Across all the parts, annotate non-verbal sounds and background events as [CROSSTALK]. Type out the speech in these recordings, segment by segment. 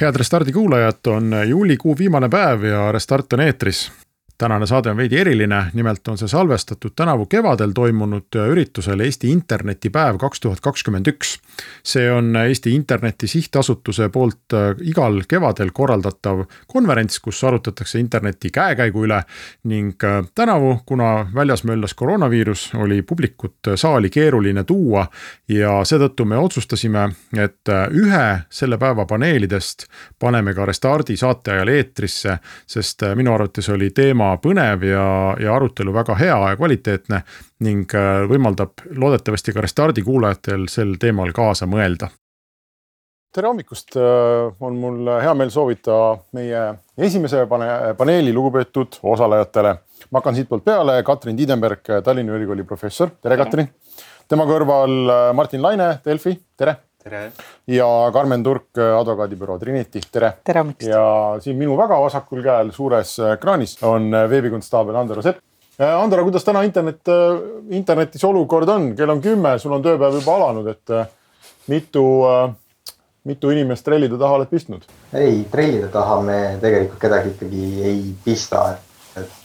head Restardi kuulajad, on juulikuu viimane päev ja Restart on eetris tänane saade on veidi eriline, nimelt on see salvestatud tänavu kevadel toimunud üritusel Eesti internetipäev kaks tuhat kakskümmend üks. see on Eesti Interneti Sihtasutuse poolt äh, igal kevadel korraldatav konverents, kus arutatakse interneti käekäigu üle ning äh, tänavu, kuna väljas möllas koroonaviirus, oli publikut saali keeruline tuua ja seetõttu me otsustasime, et äh, ühe selle päeva paneelidest paneme ka Restardi saate ajal eetrisse, sest minu arvates oli teema teema põnev ja, ja arutelu väga hea ja kvaliteetne ning äh, võimaldab loodetavasti ka Restardi kuulajatel sel teemal kaasa mõelda. tere hommikust, äh, on mul hea meel soovita meie esimese pane-, paneeli lugupeetud osalejatele. ma hakkan siitpoolt peale, Katrin Tiidenberg, Tallinna Ülikooli professor, tere Katrin. tema kõrval äh, Martin Laine, Delfi, tere tere! ja Karmen Turk, advokaadibüroo Trinity, tere! tere hommikust! ja siin minu väga vasakul käel suures ekraanis on veebikonstaabel Andero Sepp. Äh, Andero, kuidas täna internet, äh, internetis olukord on, kell on kümme, sul on tööpäev juba alanud, et äh, mitu, mitu inimest trellide taha oled pistnud? ei, trellide taha me tegelikult kedagi ikkagi ei pista, et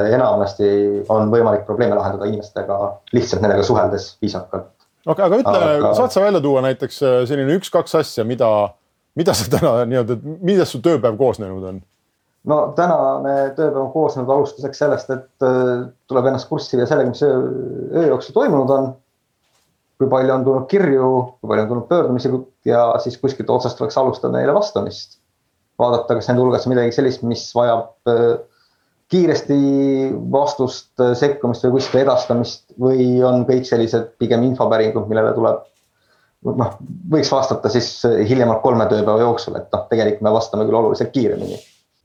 enamasti on võimalik probleeme lahendada inimestega lihtsalt nendega suheldes viisakalt okei okay,, aga ütle aga..., saad sa välja tuua näiteks äh, selline üks-kaks asja, mida, mida sa täna nii-öelda, millest su tööpäev koosnenud on? no tänane tööpäev on koosnenud alustuseks sellest, et äh, tuleb ennast kurssi viia sellega, mis öö, öö jooksul toimunud on. kui palju on tulnud kirju, kui palju on tulnud pöördumisi ja siis kuskilt otsast tuleks alustada neile vastamist. vaadata, kas nende hulgas midagi sellist, mis vajab kiiresti vastust, äh, sekkumist või kuskile edastamist või on kõik sellised pigem infopäringud, millele tuleb noh, võiks vastata siis äh, hiljemalt kolme tööpäeva jooksul, et noh, tegelikult me vastame küll oluliselt kiiremini.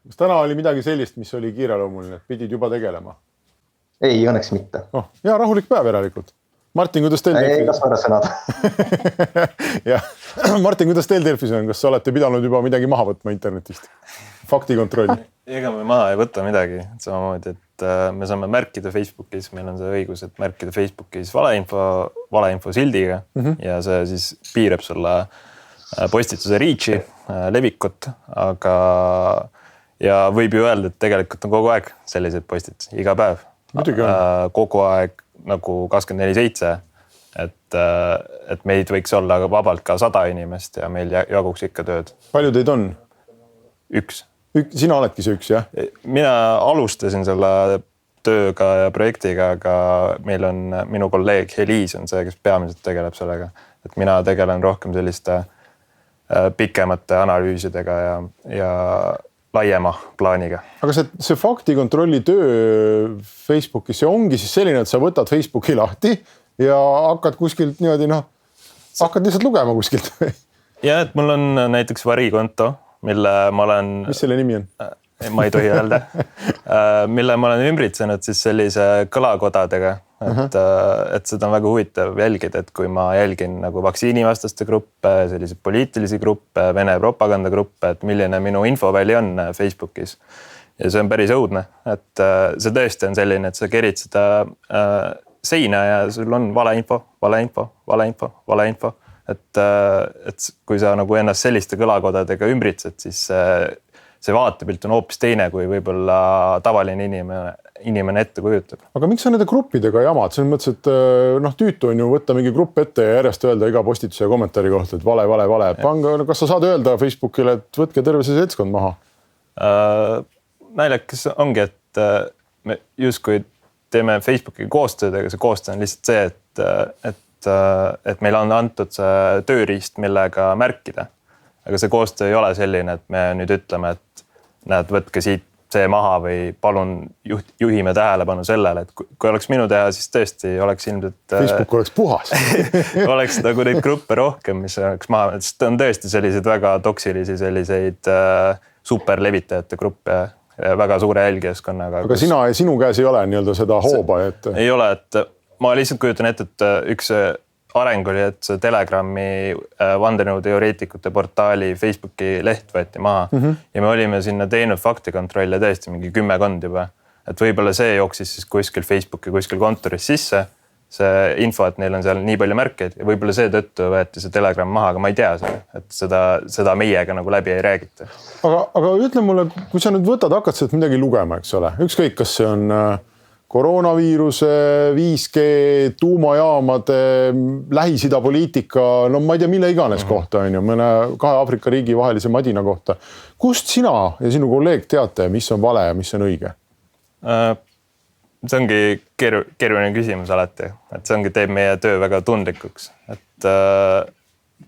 kas täna oli midagi sellist, mis oli kiireloomuline, pidid juba tegelema? ei, õnneks mitte. noh, hea rahulik päev järelikult. Martin, kuidas teil? ei, las võõra sõnad jah, [CLEARS THROAT] Martin, kuidas teil Delfis on, kas olete pidanud juba midagi maha võtma internetist? faktikontroll [LAUGHS] ega me maha ei võta midagi, samamoodi, et äh, me saame märkida Facebookis, meil on see õigus, et märkida Facebookis valeinfo, valeinfo sildiga mm -hmm. ja see siis piirab sulle äh, postituse reach'i, äh, levikut, aga ja võib ju öelda, et tegelikult on kogu aeg selliseid postitusi, iga päev. kogu aeg nagu kakskümmend neli seitse. et, et meid võiks olla vabalt ka sada inimest ja meil jaguks ikka tööd. palju teid on? üks sina oledki see üks, jah? mina alustasin selle tööga ja projektiga, aga meil on minu kolleeg Heliis on see, kes peamiselt tegeleb sellega, et mina tegelen rohkem selliste äh, pikemate analüüsidega ja, ja laiema plaaniga. aga see, see faktikontrolli töö Facebookis, see ongi siis selline, et sa võtad Facebooki lahti ja hakkad kuskilt niimoodi noh, hakkad lihtsalt lugema kuskilt [LAUGHS] ja et mul on näiteks varikonto mille ma olen. mis selle nimi on? Äh, ma ei tohi öelda [LAUGHS] äh, mille ma olen ümbritsenud siis sellise kõlakodadega, et uh, -huh. et seda on väga huvitav jälgida, et kui ma jälgin nagu vaktsiinivastaste gruppe, selliseid poliitilisi gruppe, Vene propagandagruppe, et milline minu infoväli on Facebookis. ja see on päris õudne, et see tõesti on selline, et sa kerid seda äh, seina ja sul on valeinfo, valeinfo, valeinfo, valeinfo et, äh, et kui sa nagu ennast selliste kõlakodadega ümbritsed, siis see vaatepilt on hoopis teine, kui võib-olla tavaline inimene, inimene ette kujutab. aga miks sa nende gruppidega jamad, selles mõttes, et äh, noh, tüütu on ju võtta mingi grupp ette ja järjest öelda iga postituse ja kommentaari kohta, et vale, vale, vale. pange, kas sa saad öelda Facebookile, et võtke terve see seltskond maha äh,? naljakas ongi, et äh, me justkui teeme Facebookiga koostööd, aga see koostöö on lihtsalt see, et, et et, äh, et meile on antud see tööriist, millega märkida. Aga see koostöö ei ole selline, et me nüüd ütleme, et näed, võtke siit see maha või palun juht, juhime tähelepanu sellele, et kui, kui oleks minu teha, siis tõesti oleks ilmselt. Äh, Facebook oleks puhas [LAUGHS] oleks nagu neid gruppe rohkem, mis oleks maha, sest on tõesti selliseid väga toksilisi selliseid äh, superlevitajate grupp ja väga suure jälgijaskonnaga. aga kus... sina, sinu käes ei ole nii-öelda seda hooba, et? ei ole, et ma lihtsalt kujutan ette, et üks areng oli, et see Telegrami vandenõuteoreetikute portaali Facebooki leht võeti maha mm -hmm. ja me olime sinna teinud faktikontrolle tõesti mingi kümmekond juba. et võib-olla see jooksis siis kuskil Facebooki kuskil kontoris sisse see info, et neil on seal nii palju märkeid ja võib-olla seetõttu võeti see Telegram maha, aga ma ei tea seda, et seda, seda meiega nagu läbi ei räägita. aga, aga ütle mulle, kui sa nüüd võtad, hakkad sealt midagi lugema, eks ole, ükskõik, kas see on äh, koroonaviiruse, 5G, tuumajaamade, Lähis-Ida poliitika, no ma ei tea, mille iganes mm -hmm. kohta on ju, mõne kahe Aafrika riigi vahelise madina kohta. kust sina ja sinu kolleeg teate, mis on vale ja mis on õige äh,? see ongi keeru-, keeruline küsimus alati, et see ongi, teeb meie töö väga tundlikuks, et äh,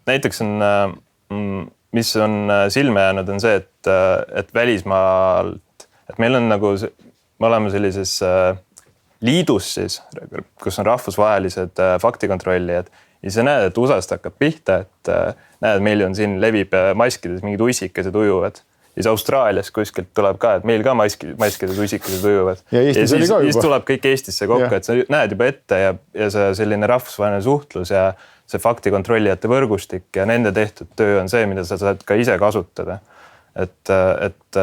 näiteks on äh,, mis on äh, silme jäänud, on see, et äh,, et välismaalt, et meil on nagu, me oleme sellises äh, liidus siis, kus on rahvusvahelised äh, faktikontrollijad ja sa näed, et USA-st hakkab pihta, et äh, näed, meil on siin levib äh, maskides mingid ussikesed ujuvad siis Austraalias kuskilt tuleb ka, et meil ka maski, maskides usikesed ujuvad. ja ja siis, siis tuleb kõik Eestisse kokku, et sa näed juba ette ja, ja see selline rahvusvaheline suhtlus ja see faktikontrollijate võrgustik ja nende tehtud töö on see, mida sa saad ka ise kasutada. et, et,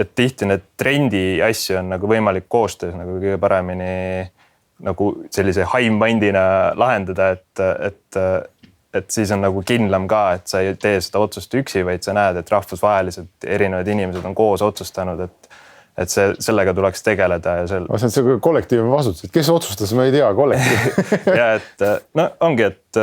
et tihti need trendi asju on nagu võimalik koostöös nagu kõige paremini nagu sellise high mind'ina lahendada, et, et et siis on nagu kindlam ka, et sa ei tee seda otsust üksi, vaid sa näed, et rahvusvaheliselt erinevad inimesed on koos otsustanud, et et see, sellega tuleks tegeleda ja sel-. see on see kollektiivne vastutus, et kes otsustas, ma ei tea, kollektiiv [LAUGHS] ja et no ongi, et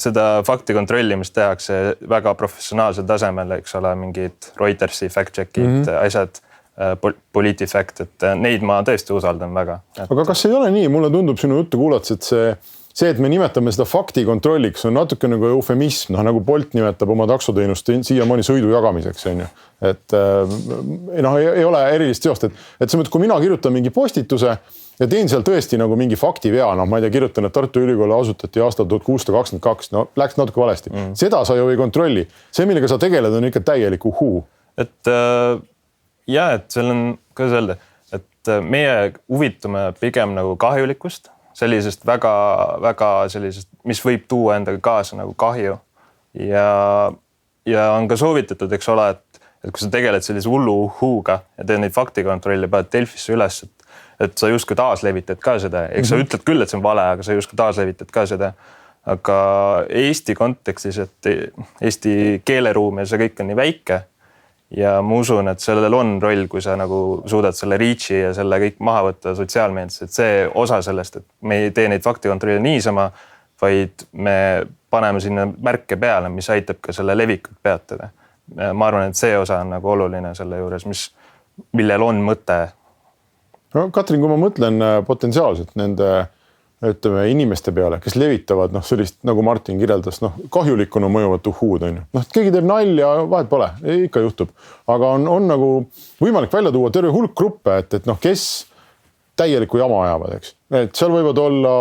seda fakti kontrollimist tehakse väga professionaalsel tasemel, eks ole, mingid Reutersi fact check'id mm, -hmm. asjad äh, Politifact, et äh, neid ma tõesti usaldan väga et.... aga kas ei ole nii, mulle tundub sinu juttu kuulates, et see see, et me nimetame seda faktikontrolliks, on natuke nagu eufemism, noh nagu Bolt nimetab oma taksoteenust siiamaani sõidu jagamiseks, on ju. et noh, ei ole erilist seost, et, et selles mõttes, kui mina kirjutan mingi postituse ja teen seal tõesti nagu mingi faktivea, noh, ma ei tea, kirjutan, et Tartu Ülikool asutati aastal tuhat kuussada kakskümmend kaks, no läks natuke valesti mm., seda sa ju ei kontrolli. see, millega sa tegeled, on ikka täielik uhuu. et äh, ja, et seal on, kuidas öelda, et äh, meie huvitume pigem nagu kahjulikust sellisest väga-väga sellisest, mis võib tuua endaga kaasa nagu kahju. ja, ja on ka soovitatud, eks ole, et, et kui sa tegeled sellise hullu uhhuuga ja teed neid faktikontrolle, paned Delfisse üles, et, et sa justkui taaslevitad ka seda, eks mm -hmm. sa mhm. ütled küll, et see on vale, aga sa justkui taaslevitad ka seda. aga Eesti kontekstis, et Eesti keeleruum ja see kõik on nii väike ja ma usun, et sellel on roll, kui sa nagu suudad selle reach'i ja selle kõik maha võtta sotsiaalmeedias, et see osa sellest, et me ei tee neid faktikontrolle niisama, vaid me paneme sinna märke peale, mis aitab ka selle levikut peatada. ma arvan, et see osa on nagu oluline selle juures, mis, millel on mõte. No Katrin, kui ma mõtlen äh, potentsiaalselt nende ütleme inimeste peale, kes levitavad noh, sellist nagu Martin kirjeldas, noh kahjulikuna mõjuvat uhhuud on ju, noh keegi teeb nalja, vahet pole, ikka juhtub, aga on, on nagu võimalik välja tuua terve hulk gruppe, et, et noh, kes täielikku jama ajavad, eks, et seal võivad olla,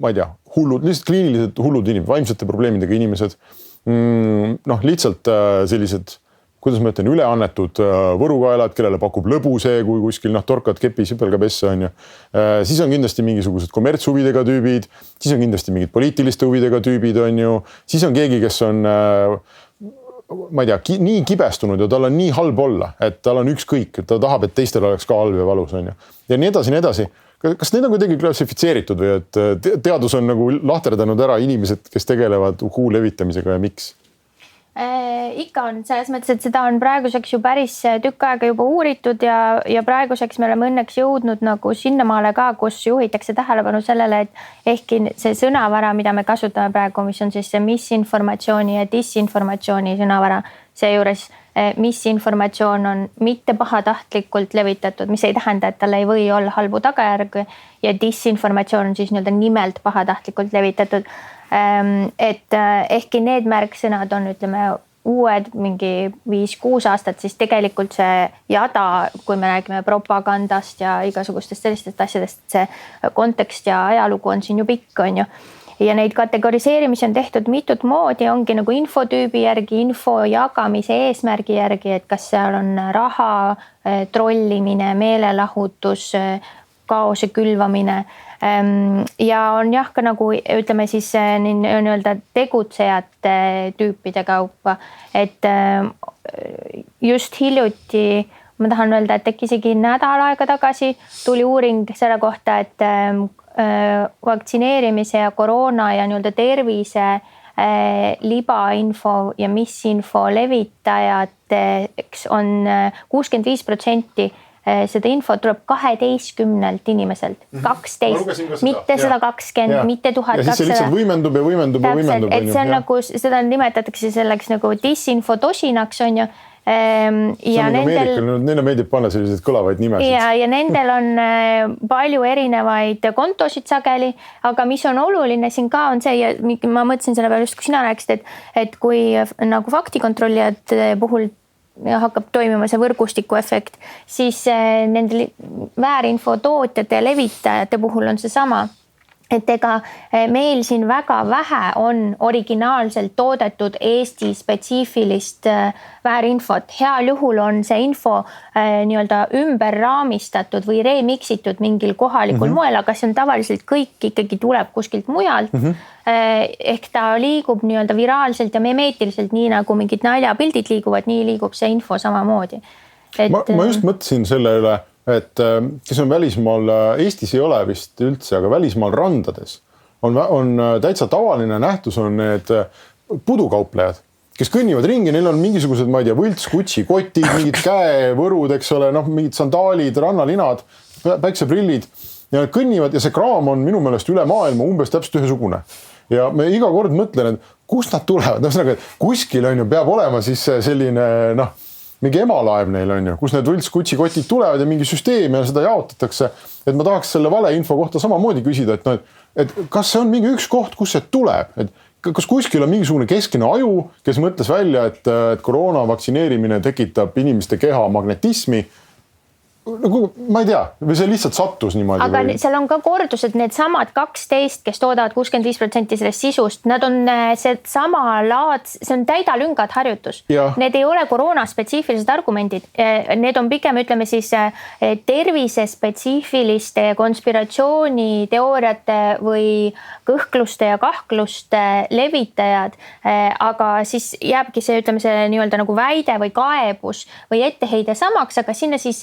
ma ei tea, hullud, lihtsalt kliiniliselt hullud inimesed, vaimsete probleemidega inimesed. Mm,. noh, lihtsalt äh, sellised kuidas ma ütlen, üleannetud äh, võrukaelad, kellele pakub lõbu see, kui kuskil noh, torkad kepi sipelga pessa on ju. Äh, siis on kindlasti mingisugused kommertshuvidega tüübid, siis on kindlasti mingid poliitiliste huvidega tüübid on ju, siis on keegi, kes on äh, ma ei tea ki, nii kibestunud ja tal on nii halb olla, et tal on ükskõik, ta tahab, et teistel oleks ka halb ja valus on ju. ja nii edasi, nii edasi. kas need on kuidagi klassifitseeritud või et teadus on nagu lahterdanud ära inimesed, kes tegelevad uhuu levitamisega ja miks? Äh, ikka on selles mõttes, et seda on praeguseks ju päris äh, tükk aega juba uuritud ja, ja praeguseks me oleme õnneks jõudnud nagu sinnamaale ka, kus juhitakse tähelepanu sellele, et ehkki see sõnavara, mida me kasutame praegu, mis on siis see misinformatsiooni ja disinformatsiooni sõnavara, seejuures äh, misinformatsioon on mitte pahatahtlikult levitatud, mis ei tähenda, et tal ei või olla halbu tagajärgi ja disinformatsioon on siis nii-öelda nimelt pahatahtlikult levitatud et äh, ehkki need märksõnad on, ütleme uued mingi viis-kuus aastat, siis tegelikult see jada, kui me räägime propagandast ja igasugustest sellistest asjadest, see kontekst ja ajalugu on siin ju pikk, on ju. ja neid kategoriseerimisi on tehtud mitut moodi, ongi nagu infotüübi järgi, info jagamise eesmärgi järgi, et kas seal on raha, trollimine, meelelahutus, kaose külvamine Ehm, ja on jah, ka nagu ütleme siis eh, nii-öelda tegutsejate tüüpide kaupa, et ehm, just hiljuti ma tahan öelda, et äkki isegi nädal aega tagasi tuli uuring selle kohta, et ehm, eh, vaktsineerimise ja koroona ja nii-öelda tervise eh, libainfo ja misinfo levitajateks on kuuskümmend viis protsenti Eh, seda infot tuleb kaheteistkümnelt inimeselt, mhm. kaksteist, mitte sada kakskümmend, mitte tuhat kakssada. see lihtsalt võimendub ja võimendub ja võimendub. et see on ja. nagu, seda nimetatakse selleks nagu disinfotosinaks on ju ehm, ja nagu nendel. Neile meeldib panna selliseid kõlavaid nimesid. ja, ja nendel on eh, palju erinevaid kontosid sageli, aga mis on oluline siin ka on see ja ma mõtlesin selle peale just, kui sina rääkisid, et, et kui nagu faktikontrollijate puhul hakkab toimima see võrgustiku efekt, siis eh, nende väärinfo tootjate ja levitajate puhul on seesama et ega eh, meil siin väga vähe on originaalselt toodetud Eesti spetsiifilist eh, väärinfot, heal juhul on see info nii-öelda ümber raamistatud või remix itud mingil kohalikul mm -hmm. moel, aga see on tavaliselt kõik ikkagi tuleb kuskilt mujalt mm. -hmm Eh, ehk ta liigub nii-öelda viraalselt ja memeetiliselt, nii nagu mingid naljapildid liiguvad, nii liigub see info samamoodi. ma, ma just mõtlesin selle üle, et eh, kes on välismaal, eh, Eestis ei ole vist üldse, aga välismaal randades on, on täitsa tavaline nähtus, on need pudukauplejad kes kõnnivad ringi, neil on mingisugused, ma ei tea, võlts Gucci kotid, mingid käevõrud, eks ole, noh, mingid sandaalid, rannalinad, päikseprillid ja nad kõnnivad ja see kraam on minu meelest üle maailma umbes täpselt ühesugune. Ja me iga kord mõtlen, et kust nad tulevad, ühesõnaga, et kuskil on ju, peab olema siis selline noh, mingi emalaev neil on ju, kus need võltskutsikotid tulevad ja mingi süsteem ja seda jaotatakse. et ma tahaks selle valeinfo kohta samamoodi küsida, et noh, et, et kas see on mingi üks koht, kust see tuleb, et kas kuskil on mingisugune keskne aju, kes mõtles välja, et, et koroona vaktsineerimine tekitab inimeste keha magnetismi nagu ma ei tea, või see lihtsalt sattus niimoodi. aga või? seal on ka kordused, needsamad kaksteist, kes toodavad kuuskümmend viis protsenti sellest sisust, nad on äh, seesama laad, see on täidalüngad harjutus. Need ei ole koroona spetsiifilised argumendid, äh, need on pigem ütleme siis äh, tervisespetsiifiliste konspiratsiooniteooriate või kõhkluste ja kahkluste levitajad. aga siis jääbki see, ütleme see nii-öelda nagu väide või kaebus või etteheide samaks, aga sinna siis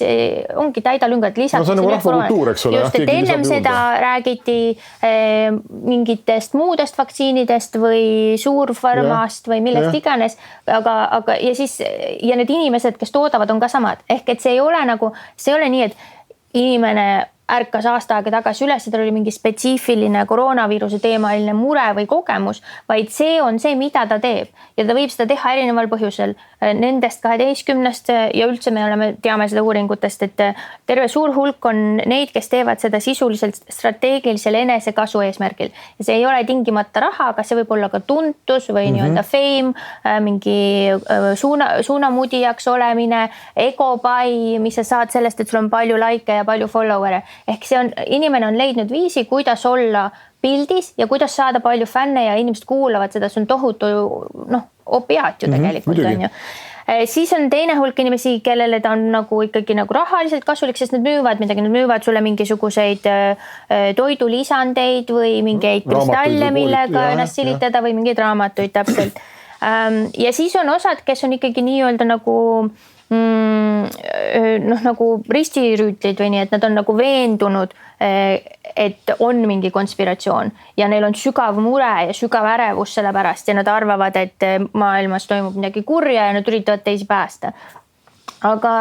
ongi täidalüngad lisaks. no see on nagu rahvakultuur, eks ole. just, et ennem seda juurde. räägiti eh, mingitest muudest vaktsiinidest või suurfarmast ja. või millest ja. iganes, aga, aga ja siis ja need inimesed, kes toodavad, on ka samad, ehk et see ei ole nagu, see ei ole nii, et inimene ärkas aasta aega tagasi üles, tal oli mingi spetsiifiline koroonaviiruse teemaline mure või kogemus, vaid see on see, mida ta teeb ja ta võib seda teha erineval põhjusel. Nendest kaheteistkümnest ja üldse me oleme, teame seda uuringutest, et terve suur hulk on neid, kes teevad seda sisuliselt strateegilisel enesekasu eesmärgil ja see ei ole tingimata raha, aga see võib olla ka tuntus või mm -hmm. nii-öelda fame, mingi äh, suuna, suunamudijaks olemine, egopai, mis sa saad sellest, et sul on palju likee ja palju follower'e ehk see on, inimene on leidnud viisi, kuidas olla pildis ja kuidas saada palju fänne ja inimesed kuulavad seda, see on tohutu noh, opiaat ju mhm, tegelikult mm -hmm, on ju. Eh, siis on teine hulk inimesi, kellele ta on nagu ikkagi nagu rahaliselt kasulik, sest nad müüvad midagi, nad müüvad sulle mingisuguseid äh, toidulisandeid või mingeid kristalle, millega ennast silitada või mingeid raamatuid täpselt. Ja siis on osad, kes on ikkagi nii-öelda nagu äh, noh, nagu ristirüütlid või nii, et nad on nagu veendunud, et on mingi konspiratsioon ja neil on sügav mure ja sügav ärevus selle pärast ja nad arvavad, et maailmas toimub midagi kurja ja nad üritavad teisi päästa. aga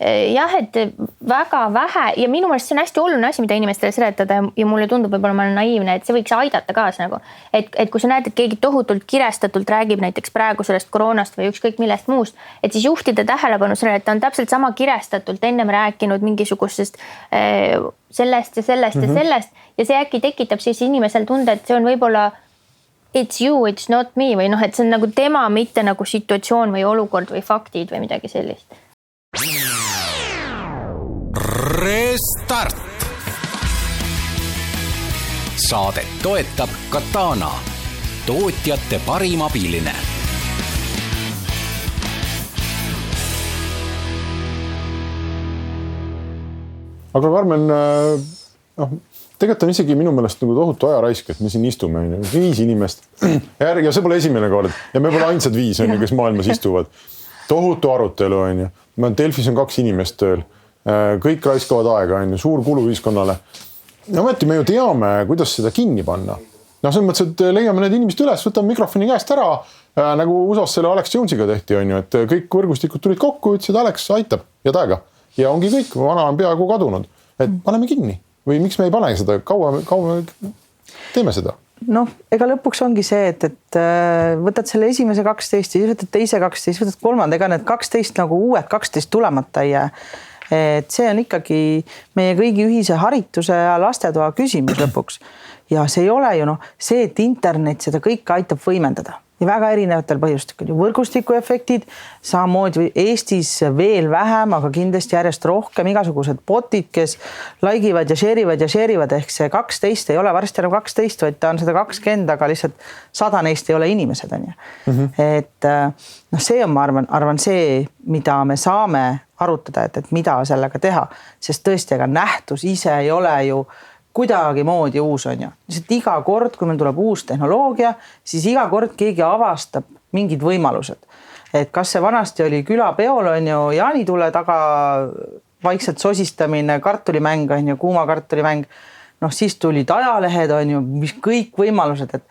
jah, et väga vähe ja minu meelest see on hästi oluline asi, mida inimestele seletada ja mulle tundub, võib-olla ma olen naiivne, et see võiks aidata kaasa nagu. et, et kui sa näed, et keegi tohutult kirestatult räägib näiteks praegu sellest koroonast või ükskõik millest muust, et siis juhtida tähelepanu sellele, et ta on täpselt sama kirestatult ennem rääkinud mingisugusest äh, sellest ja sellest mm -hmm. ja mhm. sellest ja see äkki tekitab siis inimesel tunde, et see on võib-olla it's you, it's not me või noh, et see on nagu tema, mitte nagu situatsioon või olukord või faktid või midagi sellist Restart. saadet toetab Katana, tootjate parim abiline aga Karmen, äh, noh, tegelikult on isegi minu meelest nagu tohutu ajaraisk, et me siin istume, on ju, viis inimest. [CLEARS THROAT] ja see pole esimene kord ja me pole ainsad viis, on ju, kes maailmas istuvad. tohutu arutelu, on ju. Delfis on kaks inimest tööl. Äh, kõik raiskavad aega, on ju, suur kulu ühiskonnale. ometi me ju teame, kuidas seda kinni panna. noh, selles mõttes, et leiame need inimesed üles, võtame mikrofoni käest ära äh, nagu USA-s selle Alex Jones'iga tehti, on ju, et kõik võrgustikud tulid kokku, ütlesid Alex aitab ja täiega ja ongi kõik, vana on peaaegu kadunud, et paneme kinni või miks me ei pane seda, kaua, kaua me teeme seda? noh, ega lõpuks ongi see, et, et äh, võtad selle esimese kaksteist, siis võtad teise kaksteist, võtad kolmanda, ega need kaksteist nagu uued kaksteist tulemata ei jää. Et see on ikkagi meie kõigi ühise harituse ja lastetoa küsimus lõpuks. ja see ei ole ju noh, see, et internet seda kõike aitab võimendada ja väga erinevatel põhjustel, võrgustikuefektid, samamoodi Eestis veel vähem, aga kindlasti järjest rohkem igasugused bot'id, kes like ivad ja share ivad ja share ivad, ehk see kaksteist ei ole varsti enam kaksteist, vaid ta on sada kakskümmend, aga lihtsalt sada neist ei ole inimesed, on ju. -hmm. et äh, noh, see on, ma arvan, arvan see, mida me saame arutada, et, et mida sellega teha, sest tõesti, ega nähtus ise ei ole ju kuidagimoodi uus on ju, lihtsalt iga kord, kui meil tuleb uus tehnoloogia, siis iga kord keegi avastab mingid võimalused. et kas see vanasti oli külapeol on ju jaanitule taga vaikselt sosistamine, kartulimäng on ju, kuuma kartulimäng. noh, siis tulid ajalehed on ju, mis kõik võimalused, et,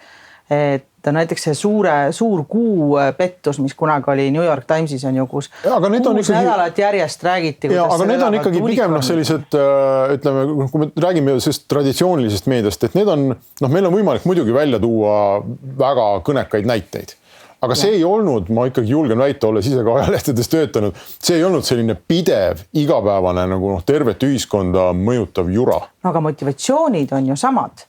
et et näiteks see suure, suur kuu äh, pettus, mis kunagi oli New York Timesis on ju, kus kuus nädalat järjest räägiti. ja, aga need on ikkagi pigem noh, sellised äh, ütleme, kui me räägime sellest traditsioonilisest meediast, et need on noh, meil on võimalik muidugi välja tuua väga kõnekaid näiteid aga see ei olnud, ma ikkagi julgen väita, olles ise ka ajalehtedes töötanud, see ei olnud selline pidev igapäevane nagu noh, tervet ühiskonda mõjutav jura. no aga motivatsioonid on ju samad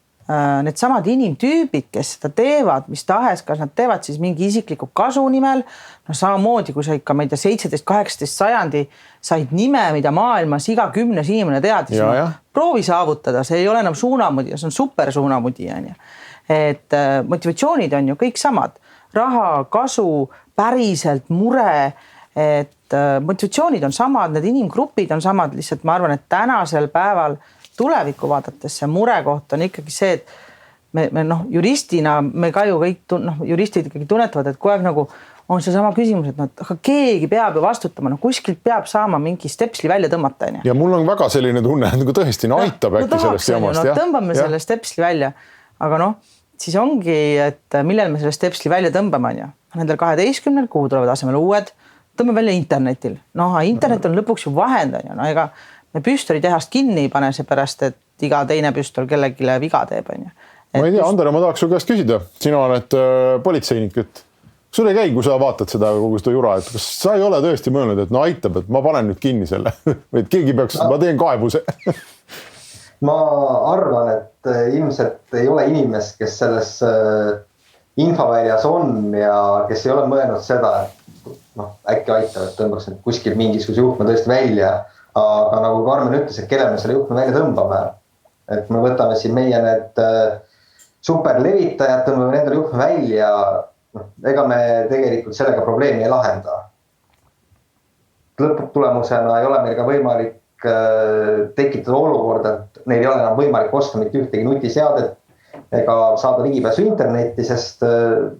needsamad inimtüübid, kes seda teevad, mis tahes, kas nad teevad siis mingi isikliku kasu nimel. no samamoodi, kui sa ikka, ma ei tea, seitseteist, kaheksateist sajandi said nime, mida maailmas iga kümnes inimene teadis. No, proovi saavutada, see ei ole enam suunamudija, see on super suunamudija on ju. et äh, motivatsioonid on ju kõik samad, raha, kasu, päriselt mure et äh, motivatsioonid on samad, need inimgrupid on samad, lihtsalt ma arvan, et tänasel päeval tulevikku vaadates see murekoht on ikkagi see, et me, me noh, juristina me ka ju kõik noh, juristid ikkagi tunnetavad, et kogu aeg nagu on seesama küsimus, et noh, aga keegi peab ju vastutama, no kuskilt peab saama mingi stepsli välja tõmmata, onju. ja mul on väga selline tunne, et nagu tõesti no, aitab no, äkki no, sellest jamast. No, tõmbame ja. selle stepsli välja, aga noh, siis ongi, et millal me selle stepsli välja tõmbame, onju. Nendel kaheteistkümnel, kuhu tulevad asemele uued, tõmbame välja internetil. noh, internet on lõpuks ju vahend onju, no ega me püstolitehast kinni ei pane, seepärast et iga teine püstol kellelegi viga teeb, onju. ma ei tea, Andero, ma tahaks su käest küsida, sina oled äh, politseinik, et sul ei käi, kui sa vaatad seda kogu seda jura, et kas sa ei ole tõesti mõelnud, et no aitab, et ma panen nüüd kinni selle [LAUGHS] või et keegi peaks no., ma teen kaebuse [LAUGHS] ma arvan, et äh, ilmselt ei ole inimest, kes selles äh, infoväljas on ja kes ei ole mõelnud seda, et noh, äkki aitab, et tõmbaks nüüd kuskil mingisuguse juhtme tõesti välja aga nagu Karmen ütles, et kellele me selle juhtme välja tõmbame. et me võtame siin meie need äh, superlevitajad, tõmbame nendele juhtme välja. noh, ega me tegelikult sellega probleemi ei lahenda. lõpptulemusena ei ole meil ka võimalik äh, tekitada olukorda, et neil ei ole enam võimalik osta mitte ühtegi nutiseadet ega saada ligipääsu internetti, sest äh,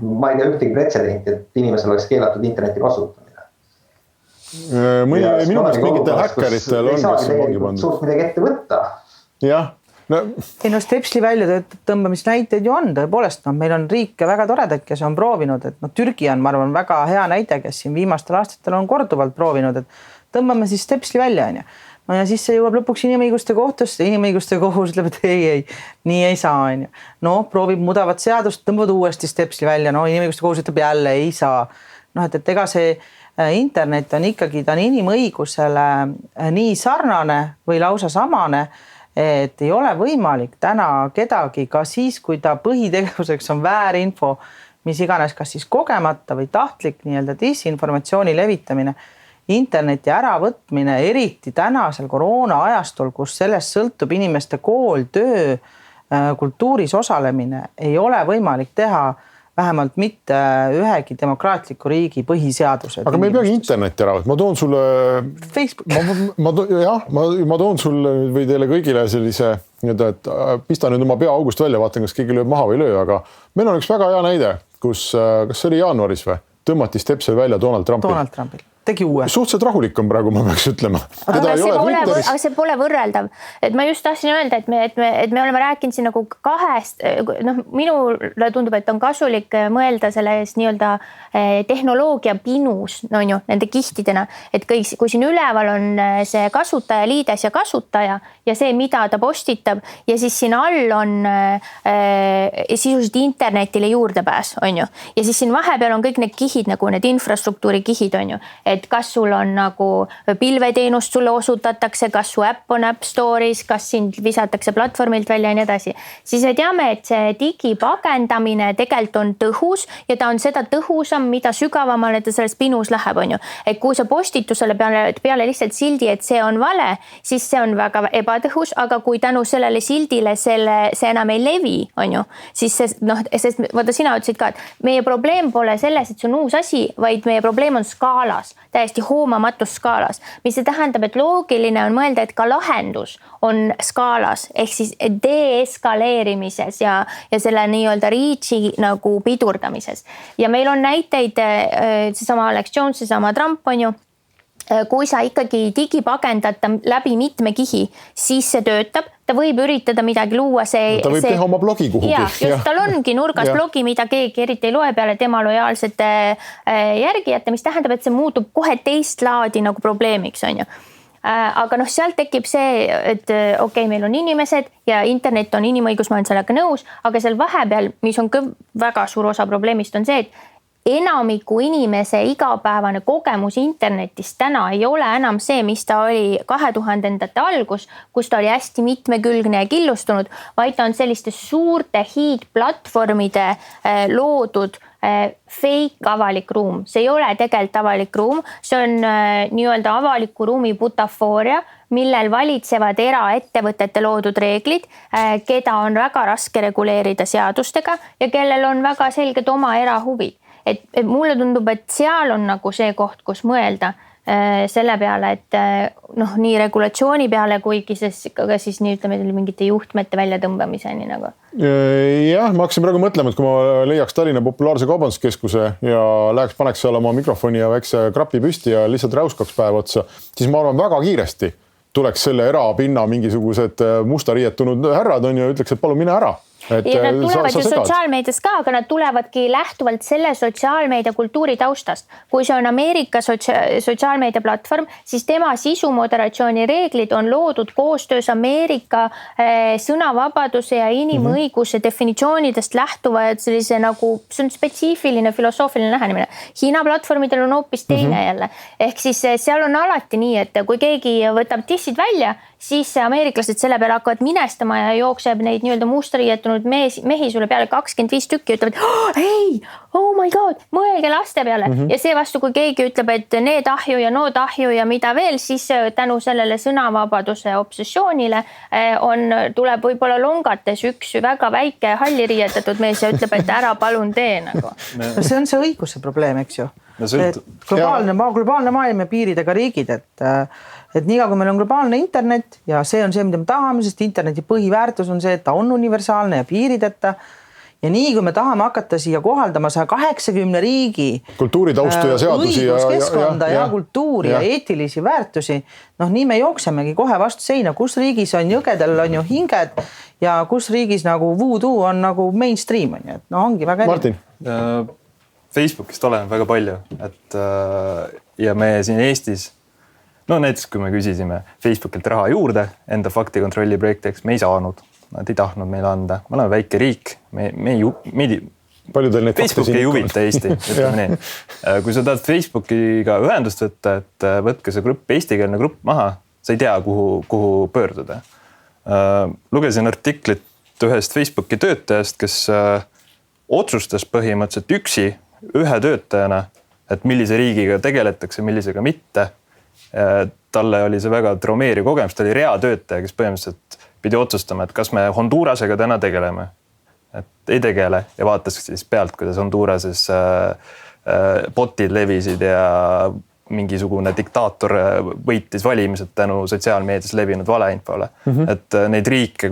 ma ei tea ühtegi pretsedenti, et inimesel oleks keelatud internetti kasutada mõni, minu meelest mingitel häkkeritel on, kes on vangi pandud. suurt midagi ette võtta. jah no.. ei no Stepsli välja tõmbamise näiteid ju on tõepoolest, noh, meil on riike väga toredaid, kes on proovinud, et noh, Türgi on, ma arvan, väga hea näide, kes siin viimastel aastatel on korduvalt proovinud, et tõmbame siis Stepsli välja, onju no ja siis see jõuab lõpuks inimõiguste kohtusse, inimõiguste kohus ütleb, et ei, ei, nii ei saa, onju. noh, proovib mudavat seadust, tõmbavad uuesti Stepsli välja, no inimõiguste kohus ütleb jälle ei saa. noh, et, et ega see Äh, internet on ikkagi, ta on inimõigusele äh, nii sarnane või lausa samane, et ei ole võimalik täna kedagi ka siis, kui ta põhitegevuseks on väärinfo, mis iganes, kas siis kogemata või tahtlik nii-öelda disinformatsiooni levitamine, interneti äravõtmine, eriti tänasel koroona ajastul, kus sellest sõltub inimeste kool, töö äh, kultuuris osalemine ei ole võimalik teha vähemalt mitte ühegi demokraatliku riigi põhiseaduse. aga me ei peagi internetti ära võtma, ma toon sulle. Facebook. ma, ma, jah, ma, ma toon sulle või teile kõigile sellise nii-öelda, et äh, pista nüüd oma pea august välja, vaatan, kas keegi lööb maha või ei löö, aga meil on üks väga hea näide, kus, äh, kas see oli jaanuaris või, tõmmati stepsel välja Donald Trumpil. Donald Trumpil tegi uue. suhteliselt rahulik on praegu, ma peaks ütlema. aga see pole, aga see pole võrreldav, et ma just tahtsin öelda, et me, et me, et me oleme rääkinud siin nagu kahest, noh, minule tundub, et on kasulik mõelda selles nii-öelda eh, tehnoloogia pinus, no on ju, nende kihtidena, et kõik, kui siin üleval on eh, see kasutaja, liides ja kasutaja ja see, mida ta postitab ja siis siin all on äh, sisuliselt internetile juurdepääs, on ju, ja siis siin vahepeal on kõik need kihid nagu need infrastruktuuri kihid on ju, et kas sul on nagu pilveteenust sulle osutatakse, kas su äpp on App Store'is, kas sind visatakse platvormilt välja ja nii edasi. siis me teame, et see digipagendamine tegelikult on tõhus ja ta on seda tõhusam, mida sügavamale ta selles pinus läheb, on ju. et kui sa postitusele peale, peale lihtsalt sildi, et see on vale, siis see on väga ebatõhus, aga kui tänu sellele sildile selle, see enam ei levi, on ju, siis see noh, sest vaata, sina ütlesid ka, et meie probleem pole selles, et see on uus asi, vaid meie probleem on skaalas täiesti hoomamatus skaalas, mis see tähendab, et loogiline on mõelda, et ka lahendus on skaalas ehk siis deeskaleerimises ja, ja selle nii-öelda reach'i nagu pidurdamises. ja meil on näiteid, äh, seesama Alex Jones, seesama Trump on ju kui sa ikkagi digipagendad ta läbi mitme kihi, siis see töötab, ta võib üritada midagi luua, see. ta võib see... teha oma blogi kuhugi. ja, just, tal ongi nurgas blogi, mida keegi eriti ei loe peale tema lojaalsete äh, järgijate, mis tähendab, et see muutub kohe teist laadi nagu probleemiks, on ju äh, aga noh, sealt tekib see, et okei okay,, meil on inimesed ja internet on inimõigus, ma olen sellega nõus, aga seal vahepeal, mis on ka väga suur osa probleemist, on see, et enamiku inimese igapäevane kogemus internetist täna ei ole enam see, mis ta oli kahe tuhandendate algus, kus ta oli hästi mitmekülgne ja killustunud, vaid ta on selliste suurte hiidplatvormide äh, loodud äh, fake avalik ruum, see ei ole tegelikult avalik ruum, see on äh, nii-öelda avaliku ruumi butafooria, millel valitsevad eraettevõtete loodud reeglid, keda on väga raske reguleerida seadustega ja kellel on väga selged oma erahuvid et, et mulle tundub, et seal on nagu see koht, kus mõelda äh, selle peale, et äh, noh, nii regulatsiooni peale, kuigi siis ka siis nii ütleme mingite juhtmete väljatõmbamiseni nagu. Äh, jah, ma hakkasin praegu mõtlema, et kui ma leiaks Tallinna populaarse kaubanduskeskuse ja läheks, paneks seal oma mikrofoni ja väikse krapi püsti ja lihtsalt räuskaks päev otsa, siis ma arvan, väga kiiresti tuleks selle erapinna mingisugused musta riietunud härrad on ju, ütleks, et palun mine ära ja nad äh, tulevad sa, sa ju sotsiaalmeedias ka, aga nad tulevadki lähtuvalt selle sotsiaalmeedia kultuuri taustast. kui see on Ameerika sotsia-, sotsiaalmeedia platvorm, siis tema sisumoderatsiooni reeglid on loodud koostöös Ameerika eh, sõnavabaduse ja inimõiguse mm -hmm. definitsioonidest lähtuva sellise nagu, see on spetsiifiline filosoofiline lähenemine. Hiina platvormidel on hoopis teine mm -hmm. jälle, ehk siis eh, seal on alati nii, et kui keegi võtab dissid välja siis ameeriklased selle peale hakkavad minestama ja jookseb neid nii-öelda musta riietunud mees, mehi sulle peale kakskümmend viis tükki, ütlevad oh, ei, oh my god, mõelge laste peale mm -hmm. ja seevastu, kui keegi ütleb, et need ahju ja nood ahju ja mida veel, siis äh, tänu sellele sõnavabaduse obsessioonile äh, on, tuleb võib-olla longates üks väga väike halli riietatud mees ja ütleb, et ära palun tee nagu. [LAUGHS] no see on see õiguse probleem, eks ju no,. globaalne, globaalne maailm ja piiridega riigid, et äh, et niikaua, kui meil on globaalne internet ja see on see, mida me tahame, sest interneti põhiväärtus on see, et ta on universaalne ja piirideta ja nii kui me tahame hakata siia kohaldama saja kaheksakümne riigi kultuuritaustu ja äh, seadusi ja, keskkonda ja, ja, ja kultuuri ja. ja eetilisi väärtusi, noh, nii me jooksemegi kohe vastu seina, kus riigis on jõgedel on ju hinged ja kus riigis nagu voodoo on nagu mainstream on ju, et no ongi väga. Martin äh,. Facebookist oleneb väga palju, et äh, ja me siin Eestis no näiteks, kui me küsisime Facebookilt raha juurde enda faktikontrolli projektiks, me ei saanud, nad ei tahtnud meile anda, me oleme väike riik, me, me ei, meid palju teil neid Facebook ei huvita Eesti, [LAUGHS] ütleme nii. Äh, kui sa tahad Facebookiga ühendust võtta, et äh, võtke see grupp, eestikeelne grupp maha, sa ei tea, kuhu, kuhu pöörduda. Lugesin artiklit ühest Facebooki töötajast, kes otsustas põhimõtteliselt üksi ühe töötajana, et millise riigiga tegeletakse, millisega mitte Äh, talle oli see väga traumeeriv kogemus, ta oli reatöötaja, kes põhimõtteliselt pidi otsustama, et kas me Hondurasega täna tegeleme. et ei tegele ja vaatas siis pealt, kuidas Hondurases äh, äh, bot'id levisid ja mingisugune diktaator võitis valimised tänu sotsiaalmeedias levinud valeinfole mm. -hmm. et neid riike,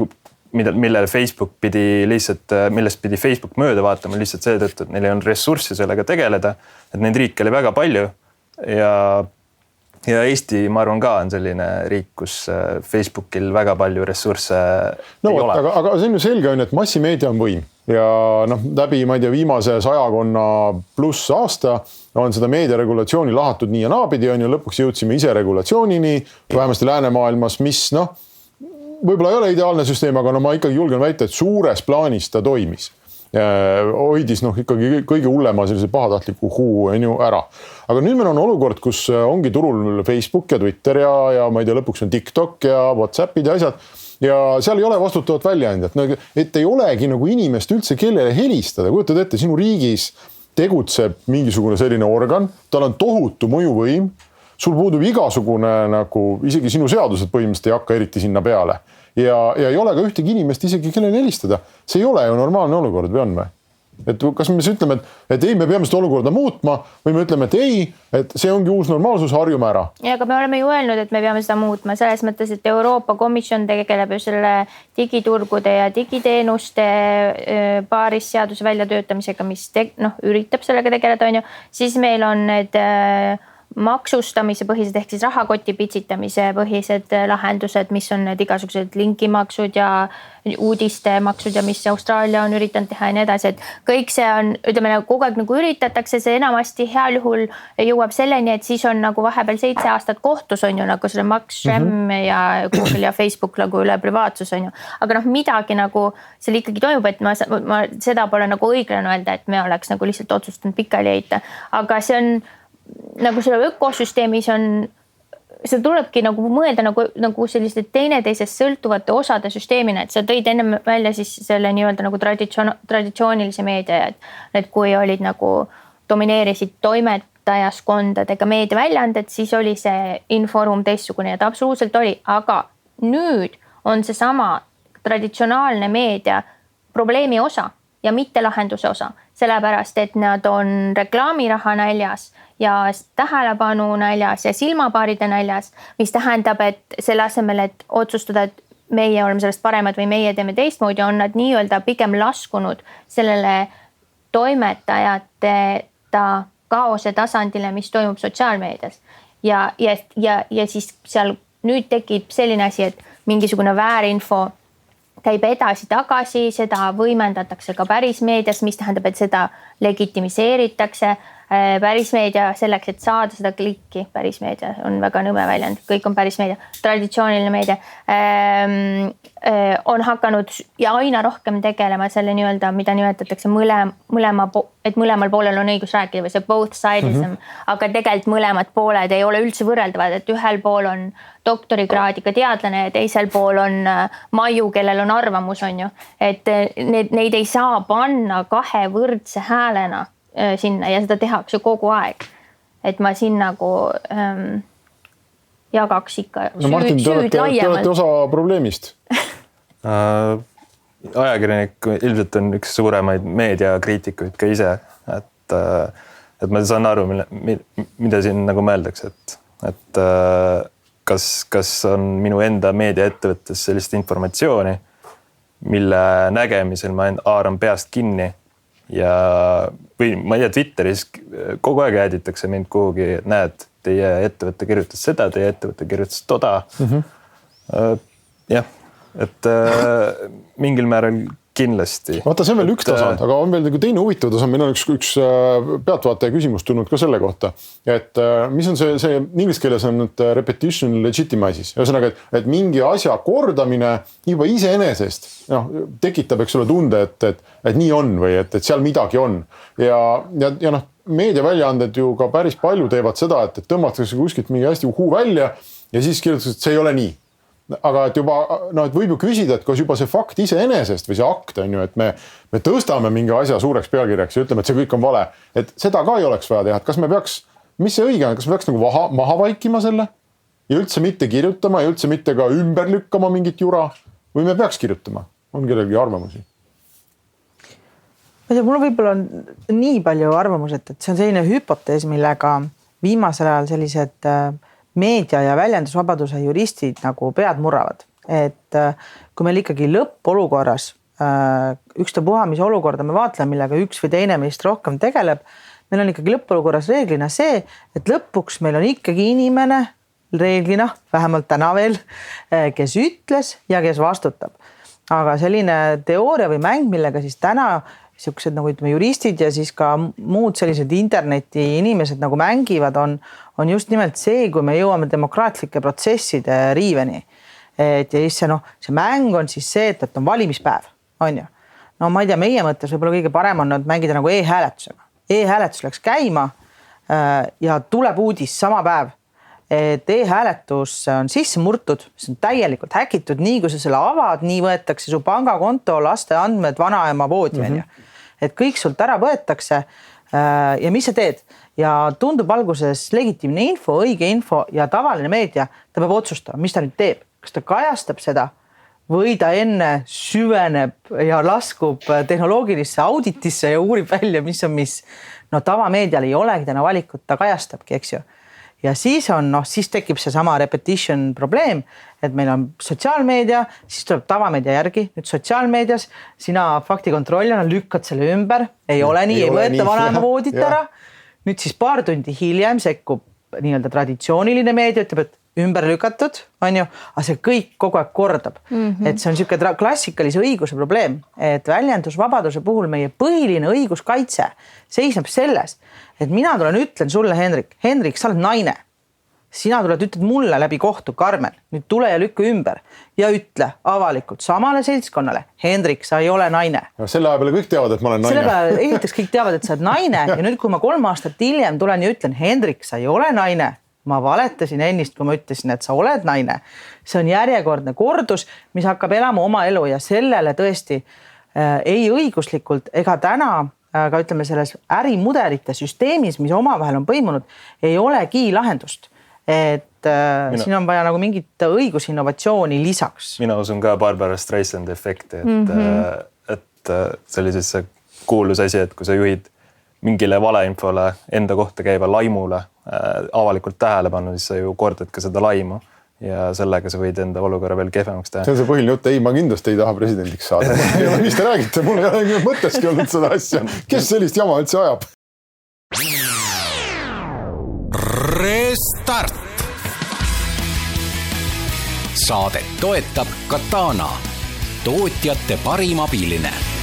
mida, millele Facebook pidi lihtsalt, millest pidi Facebook mööda vaatama lihtsalt seetõttu, et neil ei olnud ressurssi sellega tegeleda. et neid riike oli väga palju ja ja Eesti, ma arvan, ka on selline riik, kus äh, Facebookil väga palju ressursse no, ei ole. aga, aga see on ju selge, on ju, et massimeedia on võim ja noh, läbi, ma ei tea, viimase sajakonna pluss aasta on seda meediaregulatsiooni lahatud nii ja naapidi, on ju, lõpuks jõudsime ise regulatsioonini, vähemasti läänemaailmas, mis noh, võib-olla ei ole ideaalne süsteem, aga no ma ikkagi julgen väita, et suures plaanis ta toimis. Hoidis noh, ikkagi kõige hullema sellise pahatahtliku huu on ju ära. aga nüüd meil on olukord, kus äh, ongi turul Facebook ja Twitter ja, ja ma ei tea, lõpuks on TikTok ja Whatsappid ja asjad. Ja seal ei ole vastutavat väljaandjat, no et ei olegi nagu inimest üldse, kellele helistada, kujutad ette, sinu riigis tegutseb mingisugune selline organ, tal on tohutu mõjuvõim, sul puudub igasugune nagu isegi sinu seadused põhimõtteliselt ei hakka eriti sinna peale ja, ja ei ole ka ühtegi inimest isegi, kellele helistada. see ei ole ju normaalne olukord või on või? et kas me siis ütleme, et, et ei, me peame seda olukorda muutma või me ütleme, et ei, et see ongi uus normaalsus, harjume ära. ja aga me oleme ju öelnud, et me peame seda muutma selles mõttes, et Euroopa Komisjon tegeleb ju selle digiturgude ja digiteenuste paaris seaduse väljatöötamisega, mis te, noh, üritab sellega tegeleda, on ju, siis meil on need äh, maksustamise põhised ehk siis rahakoti pitsitamise põhised lahendused, mis on need igasugused linkimaksud ja uudistemaksud ja mis Austraalia on üritanud teha ja nii edasi, et kõik see on, ütleme nagu kogu aeg nagu üritatakse, see enamasti heal juhul jõuab selleni, et siis on nagu vahepeal seitse aastat kohtus on ju nagu selle Max Schremm mm -hmm. ja Google ja Facebook nagu üle privaatsus on ju. aga noh, midagi nagu seal ikkagi toimub, et ma, ma seda pole nagu õiglane öelda, et me oleks nagu lihtsalt otsustanud pikali heita, aga see on nagu selle ökosüsteemis on, seda tulebki nagu mõelda nagu, nagu selliste teineteisest sõltuvate osade süsteemina, et sa tõid ennem välja siis selle nii-öelda nagu traditsioon, traditsioonilise meedia, et, et kui olid nagu domineerisid toimetajaskondadega meediaväljaanded, siis oli see inforuum teistsugune ja ta absoluutselt oli, aga nüüd on seesama traditsionaalne meedia probleemi osa ja mitte lahenduse osa, sellepärast et nad on reklaamiraha näljas ja tähelepanu näljas ja silmapaaride näljas, mis tähendab, et selle asemel, et otsustada, et meie oleme sellest paremad või meie teeme teistmoodi, on nad nii-öelda pigem laskunud sellele toimetajateta kaose tasandile, mis toimub sotsiaalmeedias. ja, ja, ja, ja siis seal nüüd tekib selline asi, et mingisugune väärinfo käib edasi-tagasi, seda võimendatakse ka pärismeedias, mis tähendab, et seda legitimiseeritakse pärismeedia selleks, et saada seda klikki, pärismeedia on väga nõme väljend, kõik on pärismeedia, traditsiooniline meedia. Ähm, äh, on hakanud ja aina rohkem tegelema selle nii-öelda, mida nimetatakse mõlema, mõlema, et mõlemal poolel on õigus rääkida või see both sidism mm, -hmm. aga tegelikult mõlemad pooled ei ole üldse võrreldavad, et ühel pool on doktorikraadiga teadlane ja teisel pool on äh, Maiu, kellel on arvamus, on ju, et need, neid ei saa panna kahe võrdse häälena. Äh, sinna ja seda tehakse kogu aeg. et ma siin nagu ähm, jagaks ikka no, Martin, süüd laiemalt. Te olete osa probleemist [LAUGHS] äh, ajakirjanik ilmselt on üks suuremaid meediakriitikuid ka ise, et, äh, et ma saan aru, mille, mida siin nagu mõeldakse, et, et kas, kas on minu enda meediaettevõttes sellist informatsiooni, mille nägemisel ma haaran peast kinni ja, või ma ei tea, Twitteris kogu aeg ääditakse mind kuhugi, et näed, teie ettevõte kirjutas seda, teie ettevõte kirjutas toda mm. -hmm. jah, et äh, mingil määral kindlasti. vaata, see on veel üks tasand, aga on veel nagu teine huvitav tasand, meil on üks, üks äh, pealtvaataja küsimus tulnud ka selle kohta. et äh, mis on see, see inglise keeles on nüüd äh, repetition legitimizes, ühesõnaga, et, et mingi asja kordamine juba iseenesest noh, tekitab, eks ole, tunde, et, et, et nii on või et, et seal midagi on ja, ja, ja noh, meediaväljaanded ju ka päris palju teevad seda, et, et tõmmatakse kuskilt mingi hästi uhuu välja ja siis kirjutatakse, et see ei ole nii aga et juba noh, et võib ju küsida, et kas juba see fakt iseenesest või see akt on ju, et me, me tõstame mingi asja suureks pealkirjaks ja ütleme, et see kõik on vale, et seda ka ei oleks vaja teha, et kas me peaks, mis see õige on, kas me peaks nagu maha, maha vaikima selle ja üldse mitte kirjutama ja üldse mitte ka ümber lükkama mingit jura? Või me peaks kirjutama, on kellelgi arvamusi? ma ei tea, mul võib-olla on nii palju arvamusi, et, et see on selline hüpotees, millega viimasel ajal sellised äh, meedia ja väljendusvabaduse juristid nagu pead murravad. et äh, kui meil ikkagi lõppolukorras äh, ükstapuha, mis olukorda me vaatleme, millega üks või teine meist rohkem tegeleb, meil on ikkagi lõppolukorras reeglina see, et lõpuks meil on ikkagi inimene reeglina, vähemalt täna veel, kes ütles ja kes vastutab. aga selline teooria või mäng, millega siis täna niisugused nagu ütleme, juristid ja siis ka muud sellised interneti inimesed nagu mängivad, on, on just nimelt see, kui me jõuame demokraatlike protsesside riiveni. et ja siis see noh, see mäng on siis see, et, et on valimispäev, on ju. no ma ei tea, meie mõttes võib-olla kõige parem on mängida nagu e-hääletusega e. e-hääletus läks käima äh, ja tuleb uudis sama päev et e-hääletus on sisse murtud, see on täielikult häkitud, nii kui sa selle avad, nii võetakse su pangakonto, laste andmed, vanaema voodi on ju. Mhm. Et kõik sult ära võetakse. Äh, ja mis sa teed ja tundub alguses legitiimne info, õige info ja tavaline meedia, ta peab otsustama, mis ta nüüd teeb, kas ta kajastab seda või ta enne süveneb ja laskub tehnoloogilisse auditisse ja uurib välja, mis on mis. no tavameedial ei olegi täna valikut, ta kajastabki, eks ju ja siis on noh, siis tekib seesama repetition probleem, et meil on sotsiaalmeedia, siis tuleb tavameedia järgi, nüüd sotsiaalmeedias sina faktikontrollijana lükkad selle ümber, ei ole nii, ei, ei võeta vanaema [LAUGHS] voodit ära. nüüd siis paar tundi hiljem sekkub nii-öelda traditsiooniline meedia, ütleb, et ümber lükatud, on ju, aga see kõik kogu aeg kordab mm. -hmm. et see on niisugune klassikalise õiguse probleem, et väljendusvabaduse puhul meie põhiline õiguskaitse seisneb selles, et mina tulen, ütlen sulle, Hendrik, Hendrik, sa oled naine. sina tuled, ütled mulle läbi kohtu, Karmen, nüüd tule ja lükka ümber ja ütle avalikult samale seltskonnale, Hendrik, sa ei ole naine. no selle aja peale kõik teavad, et ma olen naine. selle peale esiteks kõik teavad, et sa oled naine [LAUGHS] ja nüüd, kui ma kolm aastat hiljem tulen ja ütlen, Hendrik, sa ei ole naine ma valetasin ennist, kui ma ütlesin, et sa oled naine. see on järjekordne kordus, mis hakkab elama oma elu ja sellele tõesti äh, ei õiguslikult ega täna aga ütleme, selles ärimudelite süsteemis, mis omavahel on põimunud, ei olegi lahendust. et äh, mina, siin on vaja nagu mingit õigusinnovatsiooni lisaks. mina usun ka Barbara Streisandi efekti, et mm, -hmm. et äh, see oli siis see kuulus asi, et kui sa juhid mingile valeinfole enda kohta käiva laimule äh, avalikult tähelepanu, siis sa ju kordad ka seda laimu ja sellega sa võid enda olukorra veel kehvemaks teha. see on see põhiline jutt, ei, ma kindlasti ei taha presidendiks saada [LAUGHS] mis te räägite, mul ei ole mõtteski olnud seda asja, kes sellist jama üldse ajab? Restart. saadet toetab Katana, tootjate parim abiline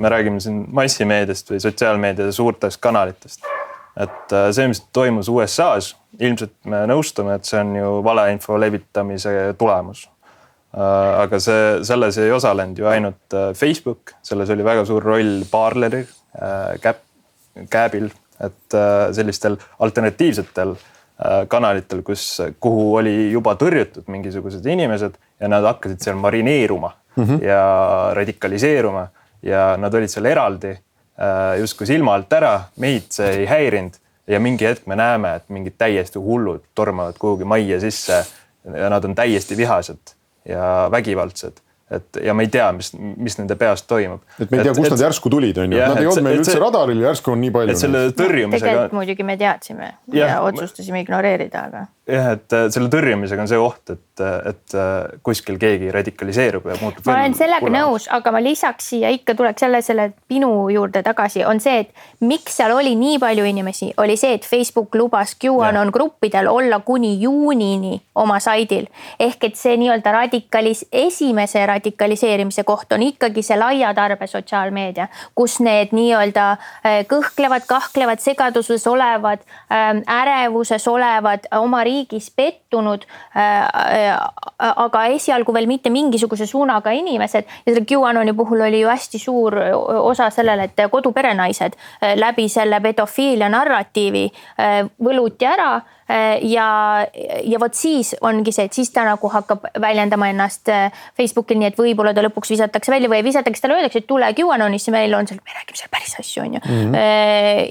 me räägime siin massimeediast või sotsiaalmeedia suurtest kanalitest. et äh, see, mis toimus USA-s, ilmselt me nõustume, et see on ju valeinfo levitamise tulemus. Äh, aga see, selles ei osalenud ju ainult äh, Facebook, selles oli väga suur roll Parleril, Cap, Cabil, et sellistel alternatiivsetel kanalitel, kus, kuhu oli juba tõrjutud mingisugused inimesed ja nad hakkasid seal marineeruma mm -hmm. ja radikaliseeruma ja nad olid seal eraldi äh, justkui silma alt ära, meid see ei häirinud ja mingi hetk me näeme, et mingid täiesti hullud tormavad kuhugi majja sisse ja nad on täiesti vihased ja vägivaldsed et ja me ei tea, mis, mis nende peas toimub. et me ei tea, kust et, nad järsku tulid, on ju, nad ei olnud meil üldse see, radaril ja järsku on nii palju. et selle tõrjumisega. tegelikult muidugi me teadsime ja, ja otsustasime ignoreerida, aga. Jah, et selle tõrjumisega on see oht, et, et kuskil keegi radikaliseerub ja muutub. ma olen sellega kulla. nõus, aga ma lisaks siia ikka tuleks jälle selle pinu juurde tagasi, on see, et miks seal oli nii palju inimesi, oli see, et Facebook lubas QAnon gruppidel olla kuni juunini oma saidil ehk et see nii-öelda radikalis-, esimese radikaliseerimise koht on ikkagi see laia tarbe sotsiaalmeedia, kus need nii-öelda äh, kõhklevad, kahklevad, segaduses olevad, ähm, ärevuses olevad, oma riigi riigis pettunud äh,. aga esialgu veel mitte mingisuguse suunaga inimesed ja selle QAnoni puhul oli ju hästi suur osa sellele, et koduperenaised läbi selle pedofiilia narratiivi võluti ära ja, ja vot siis ongi see, et siis ta nagu hakkab väljendama ennast Facebookil, nii et võib-olla ta lõpuks visatakse välja või visatakse, talle öeldakse, et tule QAnonisse, meil on seal, me räägime seal päris asju, on ju. -hmm.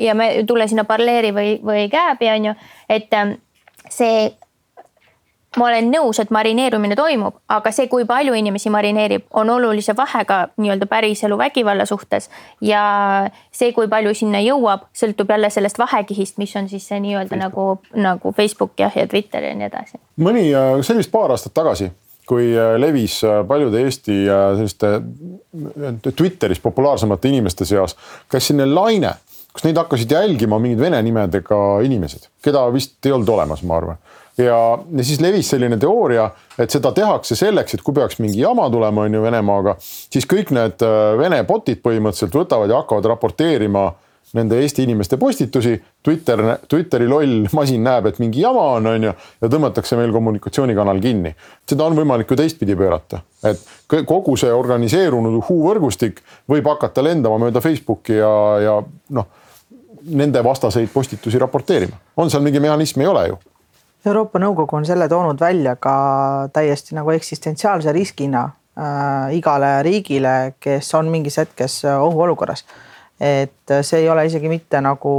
ja me tule sinna parleeri või, või kääbi, on ju, et see ma olen nõus, et marineerumine toimub, aga see, kui palju inimesi marineerib, on olulise vahega nii-öelda päriselu vägivalla suhtes. ja see, kui palju sinna jõuab, sõltub jälle sellest vahekihist, mis on siis see nii-öelda nagu, nagu Facebook jah, ja Twitter ja nii edasi. mõni, äh, see oli vist paar aastat tagasi, kui äh, levis äh, paljude Eesti selliste Twitteris populaarsemate inimeste seas, käis selline laine kus neid hakkasid jälgima mingid vene nimedega inimesed, keda vist ei olnud olemas, ma arvan. Ja, ja siis levis selline teooria, et seda tehakse selleks, et kui peaks mingi jama tulema, on ju Venemaaga, siis kõik need äh, Vene bot'id põhimõtteliselt võtavad ja hakkavad raporteerima nende Eesti inimeste postitusi. Twitter, Twitteri loll masin näeb, et mingi jama on, on ju, ja tõmmatakse meil kommunikatsioonikanal kinni. seda on võimalik ju teistpidi pöörata, et kogu see organiseerunud uhuu-võrgustik võib hakata lendama mööda Facebooki ja, ja noh, nende vastaseid postitusi raporteerima. on seal mingi mehhanism, ei ole ju Euroopa Nõukogu on selle toonud välja ka täiesti nagu eksistentsiaalse riskina äh, igale riigile, kes on mingis hetkes äh, ohuolukorras. Et see ei ole isegi mitte nagu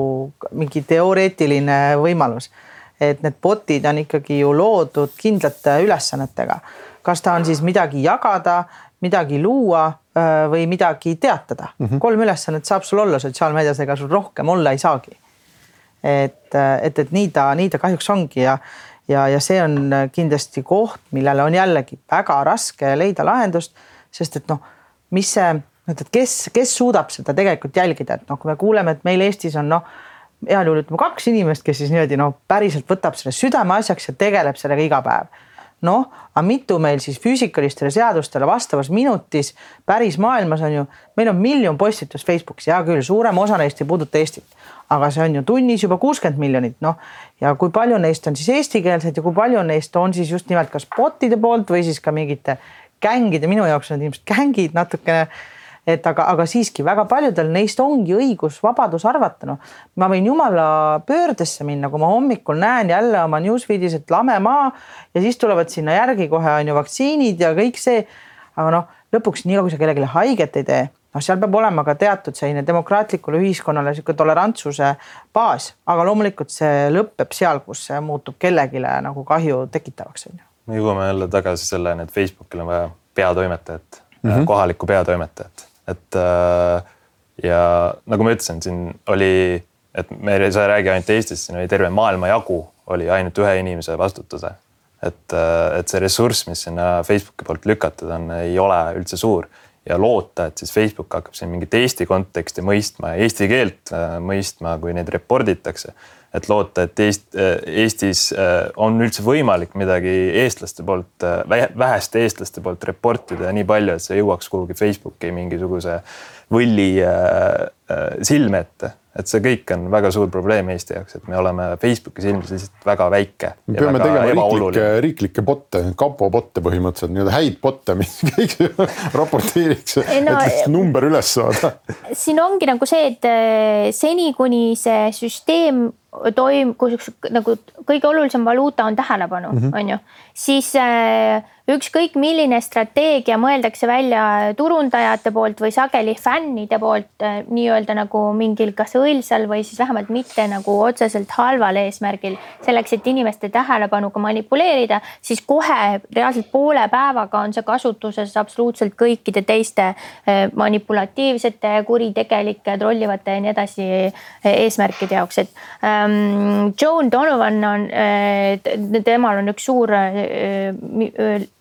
mingi teoreetiline võimalus. et need bot'id on ikkagi ju loodud kindlate ülesannetega. kas ta on siis midagi jagada, midagi luua äh, või midagi teatada mm. -hmm. kolm ülesannet saab sul olla sotsiaalmeedias, ega sul rohkem olla ei saagi et, et, et nii ta, nii ta kahjuks ongi ja, ja, ja see on kindlasti koht, millele on jällegi väga raske leida lahendust, sest et noh, mis see, et kes, kes suudab seda tegelikult jälgida, et noh, kui me kuuleme, et meil Eestis on noh, heal juhul ütleme kaks inimest, kes siis niimoodi noh, päriselt võtab selle südameasjaks ja tegeleb sellega iga päev noh, aga mitu meil siis füüsikalistele seadustele vastavas minutis päris maailmas on ju, meil on miljon postitust Facebookis, hea küll, suurem osa neist ei puuduta Eestit aga see on ju tunnis juba kuuskümmend miljonit, noh. ja kui palju neist on siis eestikeelsed ja kui palju neist on siis just nimelt kas bot'ide poolt või siis ka mingite gängide, minu jaoks on need ilmselt gängid natukene. Et aga, aga siiski väga paljudel neist ongi õigus, vabadus arvata, noh. ma võin jumala pöördesse minna, kui ma hommikul näen jälle oma newsfeed'is, et lame maa ja siis tulevad sinna järgi kohe on ju vaktsiinid ja kõik see. aga noh, lõpuks nii kaua, kui sa kellelegi haiget ei tee noh, seal peab olema ka teatud selline demokraatlikule ühiskonnale sihuke tolerantsuse baas, aga loomulikult see lõpeb seal, kus see muutub kellelegi nagu kahju tekitavaks on ju. me jõuame jälle tagasi selleni, et Facebookil on vaja peatoimetajat mm, -hmm. kohalikku peatoimetajat, et äh, ja nagu ma ütlesin, siin oli, et me ei saa räägi ainult Eestist, siin oli terve maailma jagu oli ainult ühe inimese vastutada. et, äh, et see ressurss, mis sinna Facebooki poolt lükatud on, ei ole üldse suur ja loota, et siis Facebook hakkab siin mingit Eesti konteksti mõistma ja eesti keelt äh, mõistma, kui neid report itakse. et loota, et Eest, äh, Eestis äh, on üldse võimalik midagi eestlaste poolt, väheste eestlaste poolt report ida nii palju, et see jõuaks kuhugi Facebooki mingisuguse võlli silme ette et see kõik on väga suur probleem Eesti jaoks, et me oleme Facebooki silmis lihtsalt väga väike. me peame tegema riiklikke, riiklikke bot'e, kapo bot'e põhimõtteliselt, nii-öelda häid bot'e, mis [LAUGHS] kõik raporteeriks no,, et lihtsalt number üles saada. siin ongi nagu see, et eh, seni, kuni see süsteem toim-, kus nagu kõige olulisem valuuta on tähelepanu mm, -hmm. on ju, siis äh, ükskõik milline strateegia mõeldakse välja turundajate poolt või sageli fännide poolt äh, nii-öelda nagu mingil kas õilsal või siis vähemalt mitte nagu otseselt halval eesmärgil. selleks, et inimeste tähelepanuga manipuleerida, siis kohe reaalselt poole päevaga on see kasutuses absoluutselt kõikide teiste äh, manipulatiivsete, kuritegelike, trollivate ja nii edasi äh, eesmärkide jaoks, et ähm, Joan Donovan on, temal on üks suur väärinfo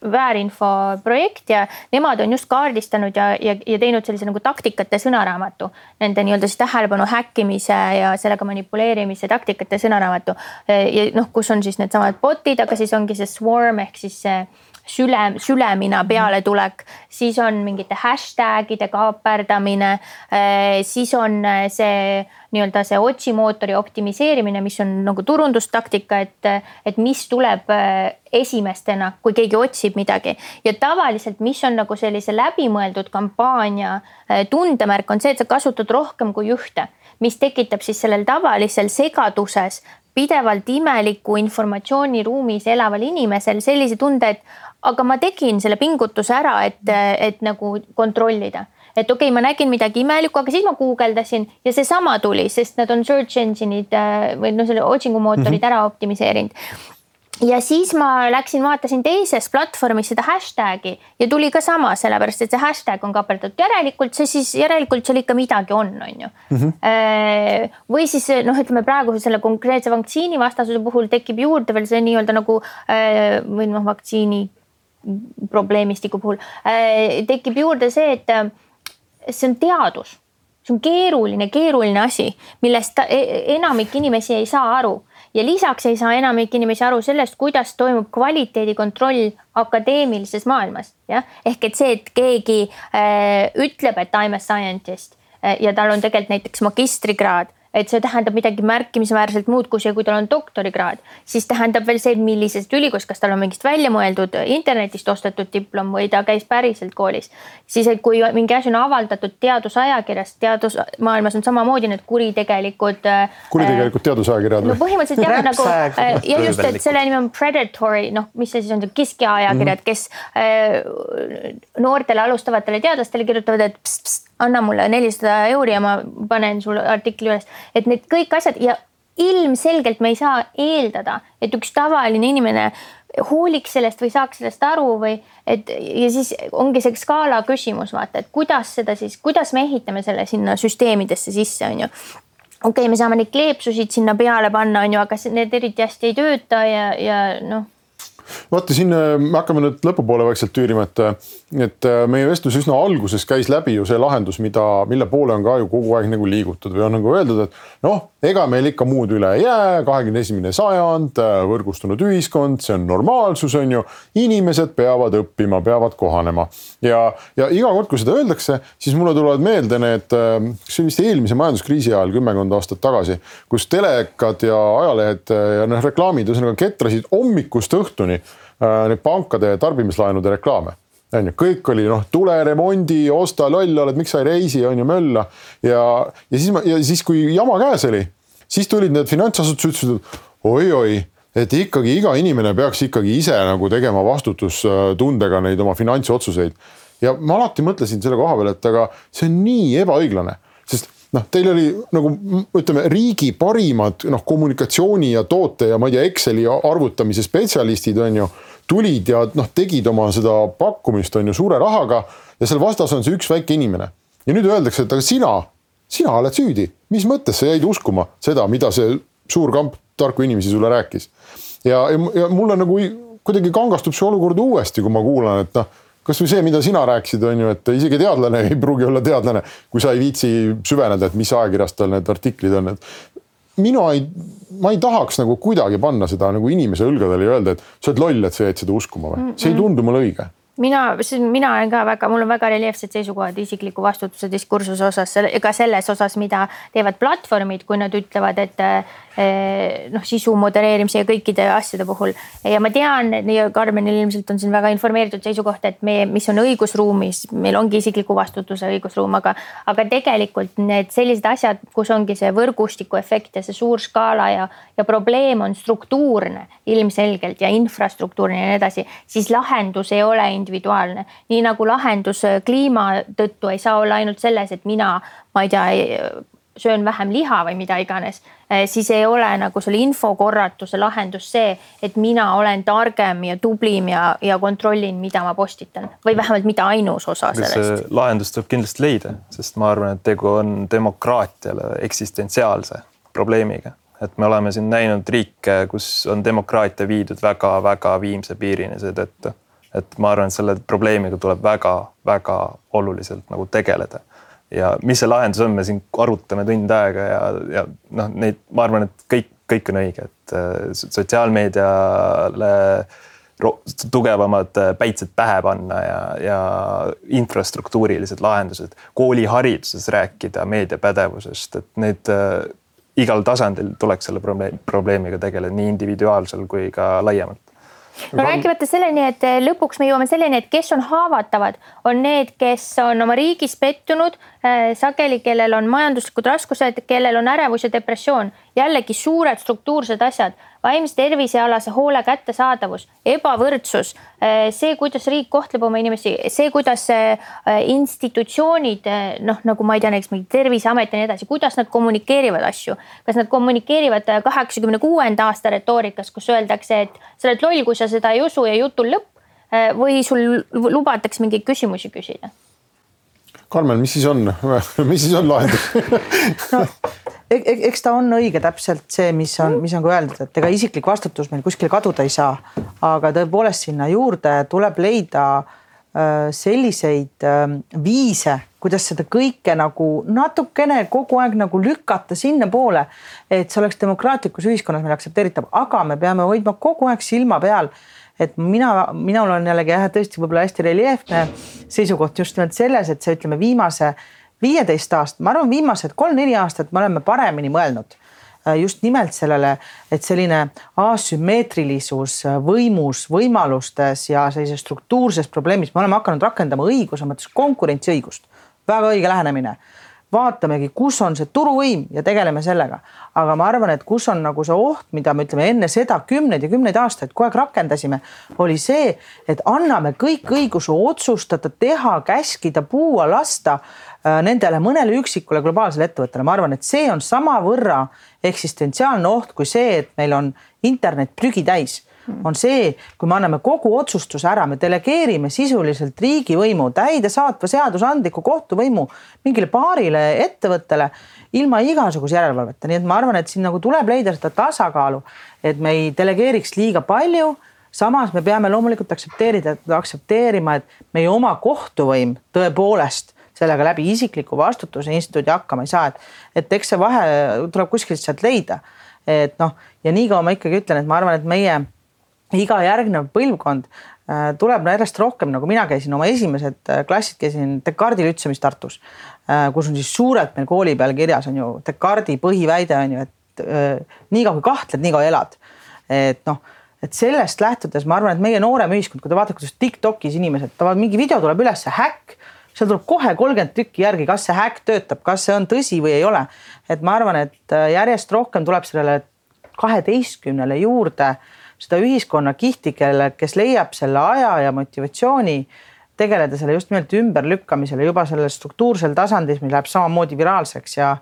projekt ja nemad on just kaardistanud ja, ja, ja teinud sellise nagu taktikate sõnaraamatu. Nende nii-öelda siis tähelepanu häkkimise ja sellega manipuleerimise taktikate sõnaraamatu. ja noh, kus on siis needsamad bot'id, aga siis ongi see swarm ehk siis see süle, sülemina pealetulek, siis on mingite hashtag'ide kaaperdamine, siis on see nii-öelda see otsimootori optimiseerimine, mis on nagu turundustaktika, et, et mis tuleb äh, esimestena, kui keegi otsib midagi. Ja tavaliselt, mis on nagu sellise läbimõeldud kampaania äh, tundemärk, on see, et sa kasutad rohkem kui ühte, mis tekitab siis sellel tavalisel segaduses pidevalt imeliku informatsiooni ruumis elaval inimesel sellise tunde, et aga ma tegin selle pingutuse ära, et, et nagu kontrollida et okei okay,, ma nägin midagi imelikku, aga siis ma guugeldasin ja seesama tuli, sest nad on search engine'id äh, või noh, selle otsingumootorid mm -hmm. ära optimiseerinud ja siis ma läksin, vaatasin teises platvormis seda hashtag'i ja tuli ka sama, sellepärast et see hashtag on kaperdatud, järelikult see siis järelikult seal ikka midagi on, on ju mm. -hmm. või siis noh, ütleme praegu selle konkreetse vaktsiinivastasuse puhul tekib juurde veel see nii-öelda nagu äh, või noh, vaktsiini probleemistiku puhul. Äh, tekib juurde see, et see on teadus, see on keeruline, keeruline asi, millest e-, enamik inimesi ei saa aru. Ja lisaks ei saa enamik inimesi aru sellest, kuidas toimub kvaliteedikontroll akadeemilises maailmas, jah. ehk et see, et keegi äh, ütleb, et I m a scientist äh, ja tal on tegelikult näiteks magistrikraad et see tähendab midagi märkimisväärselt muud, kui see, kui tal on doktorikraad, siis tähendab veel see, millisest ülikoolist, kas tal on mingist välja mõeldud internetist ostetud diplom või ta käis päriselt koolis. siis, et kui mingi asi on avaldatud teadusajakirjas, teadusmaailmas on samamoodi need kuritegelikud. Äh, kuritegelikud teadusajakirjad või? no põhimõtteliselt jah, nagu äh, ja just, et selle nimi on predatory, noh, mis see siis on, kiskjaajakirjad mm, -hmm. kes äh, noortele alustavatele teadlastele kirjutavad, et pst, pst, anna mulle nelisada euri ja ma panen sulle artikli üles, et need kõik asjad ja ilmselgelt me ei saa eeldada, et üks tavaline inimene hooliks sellest või saaks sellest aru või et ja siis ongi see skaala küsimus, vaata, et kuidas seda siis, kuidas me ehitame selle sinna süsteemidesse sisse, on ju. Okei okay,, me saame neid kleepsusid sinna peale panna, on ju, aga need eriti hästi ei tööta ja, ja noh vaata siin äh, me hakkame nüüd lõpupoole vaikselt tüürima, et, et äh, meie vestluse üsna alguses käis läbi ju see lahendus, mida, mille poole on ka ju kogu aeg nagu liigutud või on nagu öeldud, et noh, ega meil ikka muud üle ei jää, kahekümne esimene sajand, äh, võrgustunud ühiskond, see on normaalsus, on ju. inimesed peavad õppima, peavad kohanema ja, ja iga kord, kui seda öeldakse, siis mulle tulevad meelde need, see oli vist eelmise majanduskriisi ajal kümmekond aastat tagasi, kus telekad ja ajalehed ja noh, reklaamid ühesõnaga ketrasid hommikust õhtuni Äh, neid pankade tarbimislaenude reklaame on ju, kõik oli noh, tule remondi, osta loll oled, miks sa ei reisi, on ju mölla. ja, ja siis ma ja siis, kui jama käes oli, siis tulid need finantsasutused, ütlesid, et oi-oi, et ikkagi iga inimene peaks ikkagi ise nagu tegema vastutustundega neid oma finantsotsuseid. ja ma alati mõtlesin selle koha peal, et aga see on nii ebaõiglane, sest noh, teil oli nagu ütleme, riigi parimad noh, kommunikatsiooni ja toote ja ma ei tea, Exceli arvutamise spetsialistid on ju tulid ja noh, tegid oma seda pakkumist on ju suure rahaga ja seal vastas on see üks väike inimene. ja nüüd öeldakse, et aga sina, sina oled süüdi, mis mõttes sa jäid uskuma seda, mida see suur kamp tarku inimesi sulle rääkis. ja, ja, mulle nagu kuidagi kangastub see olukord uuesti, kui ma kuulan, et noh, kasvõi see, mida sina rääkisid, on ju, et isegi teadlane [LAUGHS] ei pruugi olla teadlane, kui sa ei viitsi süveneda, et mis ajakirjas tal need artiklid on, et mina ei, ma ei tahaks nagu kuidagi panna seda nagu inimese õlgadele ja öelda, et sa oled loll, et sa jäid seda uskuma või, see ei tundu mulle õige mina, mina olen ka väga, mul on väga reljeefsed seisukohad isikliku vastutuse diskursuse osas, ka selles osas, mida teevad platvormid, kui nad ütlevad, et Eh, noh, sisu modereerimise ja kõikide asjade puhul. ja ma tean, Karmenil ilmselt on siin väga informeeritud seisukoht, et meie, mis on õigusruumis, meil ongi isikliku vastutuse õigusruum, aga, aga tegelikult need sellised asjad, kus ongi see võrgustiku efekt ja see suur skaala ja, ja probleem on struktuurne ilmselgelt ja infrastruktuurne ja nii edasi, siis lahendus ei ole individuaalne. Nii nagu lahendus kliima tõttu ei saa olla ainult selles, et mina, ma ei tea, söön vähem liha või mida iganes, eh, siis ei ole nagu selle infokorratuse lahendus see, et mina olen targem ja tublim ja, ja kontrollin, mida ma postitan või vähemalt mitte ainus osa sellest. lahendus tuleb kindlasti leida, sest ma arvan, et tegu on demokraatiale eksistentsiaalse probleemiga, et me oleme siin näinud riike, kus on demokraatia viidud väga-väga viimse piirini seetõttu. et ma arvan, et selle probleemiga tuleb väga-väga oluliselt nagu tegeleda. Ja mis see lahendus on, me siin arutame tund aega ja, ja noh, neid, ma arvan, et kõik, kõik on õige, et äh, sotsiaalmeediale tugevamad äh, päitsed pähe panna ja, ja infrastruktuurilised lahendused, koolihariduses rääkida meediapädevusest, et need äh, igal tasandil tuleks selle probleemiga tegeleda nii individuaalsel kui ka laiemalt no rääkimata selleni, et eh, lõpuks me jõuame selleni, et kes on haavatavad, on need, kes on oma riigis pettunud, eh, sageli, kellel on majanduslikud raskused, kellel on ärevus ja depressioon, jällegi suured struktuursed asjad vaimse tervisealase hoole kättesaadavus, ebavõrdsus, eh, see, kuidas riik kohtleb oma inimesi, see, kuidas eh, institutsioonid eh, noh, nagu ma ei tea, näiteks mingi Terviseamet ja nii edasi, kuidas nad kommunikeerivad asju. kas nad kommunikeerivad kaheksakümne kuuenda aasta retoorikas, kus öeldakse, et sa oled loll, kui sa seda ei usu ja jutul lõpp või sul lubatakse mingeid küsimusi küsida Karmen, mis siis on, [LAUGHS] mis siis on lahendus? [LAUGHS] No, eks ta on õige täpselt see, mis on, mis on ka öeldud, et ega isiklik vastutus meil kuskile kaduda ei saa, aga tõepoolest sinna juurde tuleb leida äh, selliseid äh, viise, kuidas seda kõike nagu natukene kogu aeg nagu lükata sinnapoole, et see oleks demokraatlikus ühiskonnas meil aktsepteeritav, aga me peame hoidma kogu aeg silma peal et mina, minul on jällegi jah, tõesti võib-olla hästi reljeefne seisukoht just nimelt selles, et see ütleme viimase viieteist aastat, ma arvan, viimased kolm-neli aastat me oleme paremini mõelnud äh, just nimelt sellele, et selline asümmeetrilisus võimus, võimalustes ja sellises struktuurses probleemis, me oleme hakanud rakendama õiguse mõttes konkurentsiõigust. väga õige lähenemine vaatamegi, kus on see turuvõim ja tegeleme sellega. aga ma arvan, et kus on nagu see oht, mida me ütleme enne seda kümneid ja kümneid aastaid kogu aeg rakendasime, oli see, et anname kõik õiguse otsustada, teha, käskida, puua, lasta äh, nendele mõnele üksikule globaalsele ettevõttele, ma arvan, et see on samavõrra eksistentsiaalne oht kui see, et meil on internet prügitäis on see, kui me anname kogu otsustuse ära, me delegeerime sisuliselt riigivõimu, täidesaatva seadusandliku kohtuvõimu mingile paarile ettevõttele ilma igasuguse järelevalveta, nii et ma arvan, et siin nagu tuleb leida seda tasakaalu, et me ei delegeeriks liiga palju. Samas me peame loomulikult aktsepteerida, aktsepteerima, et meie oma kohtuvõim tõepoolest sellega läbi isikliku vastutuse instituudi hakkama ei saa, et, et eks see vahe tuleb kuskilt sealt leida. et noh, ja niikaua ma ikkagi ütlen, et ma arvan, et meie iga järgnev põlvkond äh, tuleb järjest rohkem, nagu mina käisin oma esimesed äh, klassid, käisin Descartesi lütseumis Tartus, äh, kus on siis suurelt meil kooli peal kirjas on ju Descartesi põhiväide on ju, et niikaua kui kahtled, niikaua elad. et noh, et sellest lähtudes ma arvan, et meie noorem ühiskond, kui te vaatate, kuidas Tiktokis inimesed, mingi video tuleb üles, häkk, seal tuleb kohe kolmkümmend tükki järgi, kas see häkk töötab, kas see on tõsi või ei ole. et ma arvan, et järjest rohkem tuleb sellele kaheteistkümnele juurde äh, seda ühiskonnakihti, kelle, kes leiab selle aja ja motivatsiooni tegeleda selle just nimelt ümberlükkamisele juba sellel struktuursel tasandil, mis läheb samamoodi viraalseks ja,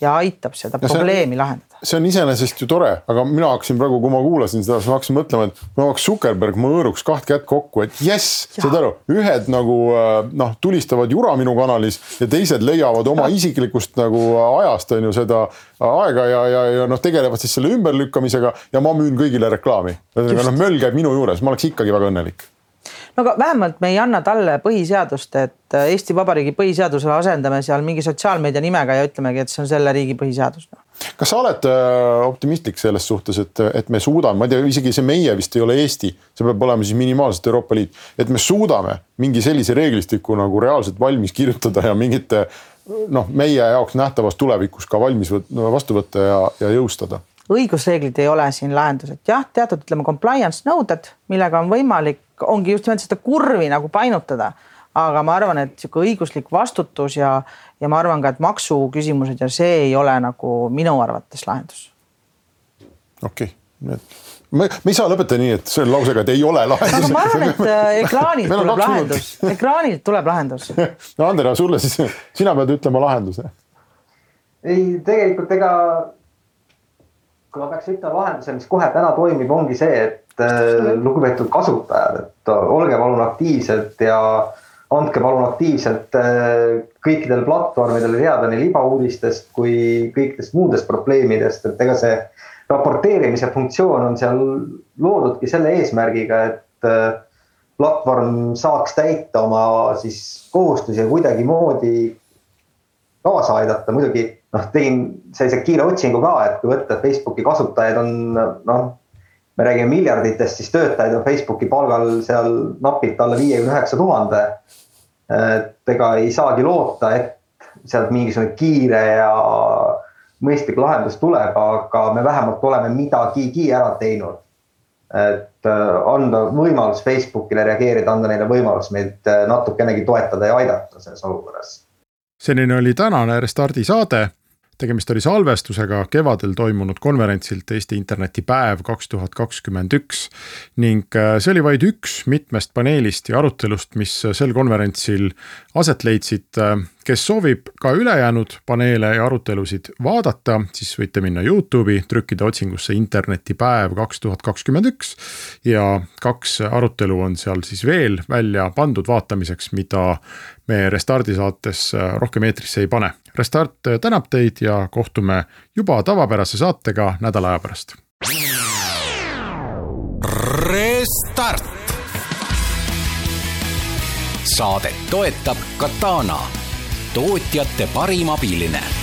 ja aitab seda ja probleemi see, lahendada. See on iseenesest ju tore, aga mina hakkasin praegu, kui ma kuulasin seda, siis ma hakkasin mõtlema, et kui ma oleks Zuckerberg, ma hõõruks kaht kätt kokku, et jess, saad aru, ühed nagu äh, noh, tulistavad jura minu kanalis ja teised leiavad oma isiklikust nagu ajast on ju seda aega ja, ja, ja noh, tegelevad siis selle ümberlükkamisega ja ma müün kõigile reklaami. ühesõnaga noh, möll käib minu juures, ma oleks ikkagi väga õnnelik no aga vähemalt me ei anna talle põhiseadust, et äh, Eesti Vabariigi põhiseadusele asendame seal mingi sotsiaalmeedia nimega ja ütlemegi, et see on selle riigi põhiseadus. Kas sa oled äh, optimistlik selles suhtes, et, et me suudame, ma ei tea, isegi see meie vist ei ole Eesti, see peab olema siis minimaalselt Euroopa Liit, et me suudame mingi sellise reeglistiku nagu reaalselt valmis kirjutada ja mingite noh, meie jaoks nähtavas tulevikus ka valmis võt, vastu võtta ja, ja jõustada õigusreeglid ei ole siin lahendus, et jah, teatud ütleme compliance nõuded, millega on võimalik, ongi just nimelt seda kurvi nagu painutada. Aga ma arvan, et sihuke õiguslik vastutus ja, ja ma arvan ka, et maksuküsimused ja see ei ole nagu minu arvates lahendus. okei okay., et me, me ei saa lõpetada nii, et selle lausega, et ei ole lahendus. aga ma arvan, et äh, [LAUGHS] ekraanilt tuleb lahendus, ekraanilt tuleb lahendus. no Andera, sulle siis, sina pead ütlema lahenduse. ei, tegelikult ega kui ma peaks ütlema lahenduse, mis kohe täna toimib, ongi see, et äh, lugupeetud kasutajad, et olge palun aktiivsed ja andke palun aktiivselt äh, kõikidele platvormidele teada nii libauudistest kui kõikidest muudest probleemidest, et ega see raporteerimise funktsioon on seal loodudki selle eesmärgiga, et äh, platvorm saaks täita oma siis kohustusi kuidagimoodi kaasa aidata, muidugi noh, tegin sellise kiire otsingu ka, et kui võtta Facebooki kasutajaid on noh, me räägime miljarditest, siis töötajaid on Facebooki palgal seal napilt alla viiekümne üheksa tuhande. et ega ei saagi loota, et sealt mingisugune kiire ja mõistlik lahendus tuleb, aga me vähemalt oleme midagigi ära teinud. et äh, anda võimalus Facebookile reageerida, anda neile võimalus meid äh, natukenegi toetada ja aidata selles olukorras. selline oli tänane Restardi saade tegemist oli salvestusega kevadel toimunud konverentsilt Eesti internetipäev kaks tuhat kakskümmend üks. ning äh, see oli vaid üks mitmest paneelist ja arutelust, mis sel konverentsil aset leidsid. Äh, kes soovib ka ülejäänud paneele ja arutelusid vaadata, siis võite minna Youtube'i, trükkida otsingusse internetipäev kaks tuhat kakskümmend üks. ja kaks arutelu on seal siis veel välja pandud vaatamiseks, mida me Restardi saates äh, rohkem eetrisse ei pane Restart tänab teid ja kohtume juba tavapärase saatega nädala aja pärast. Restart. saadet toetab Katana, tootjate parim abiline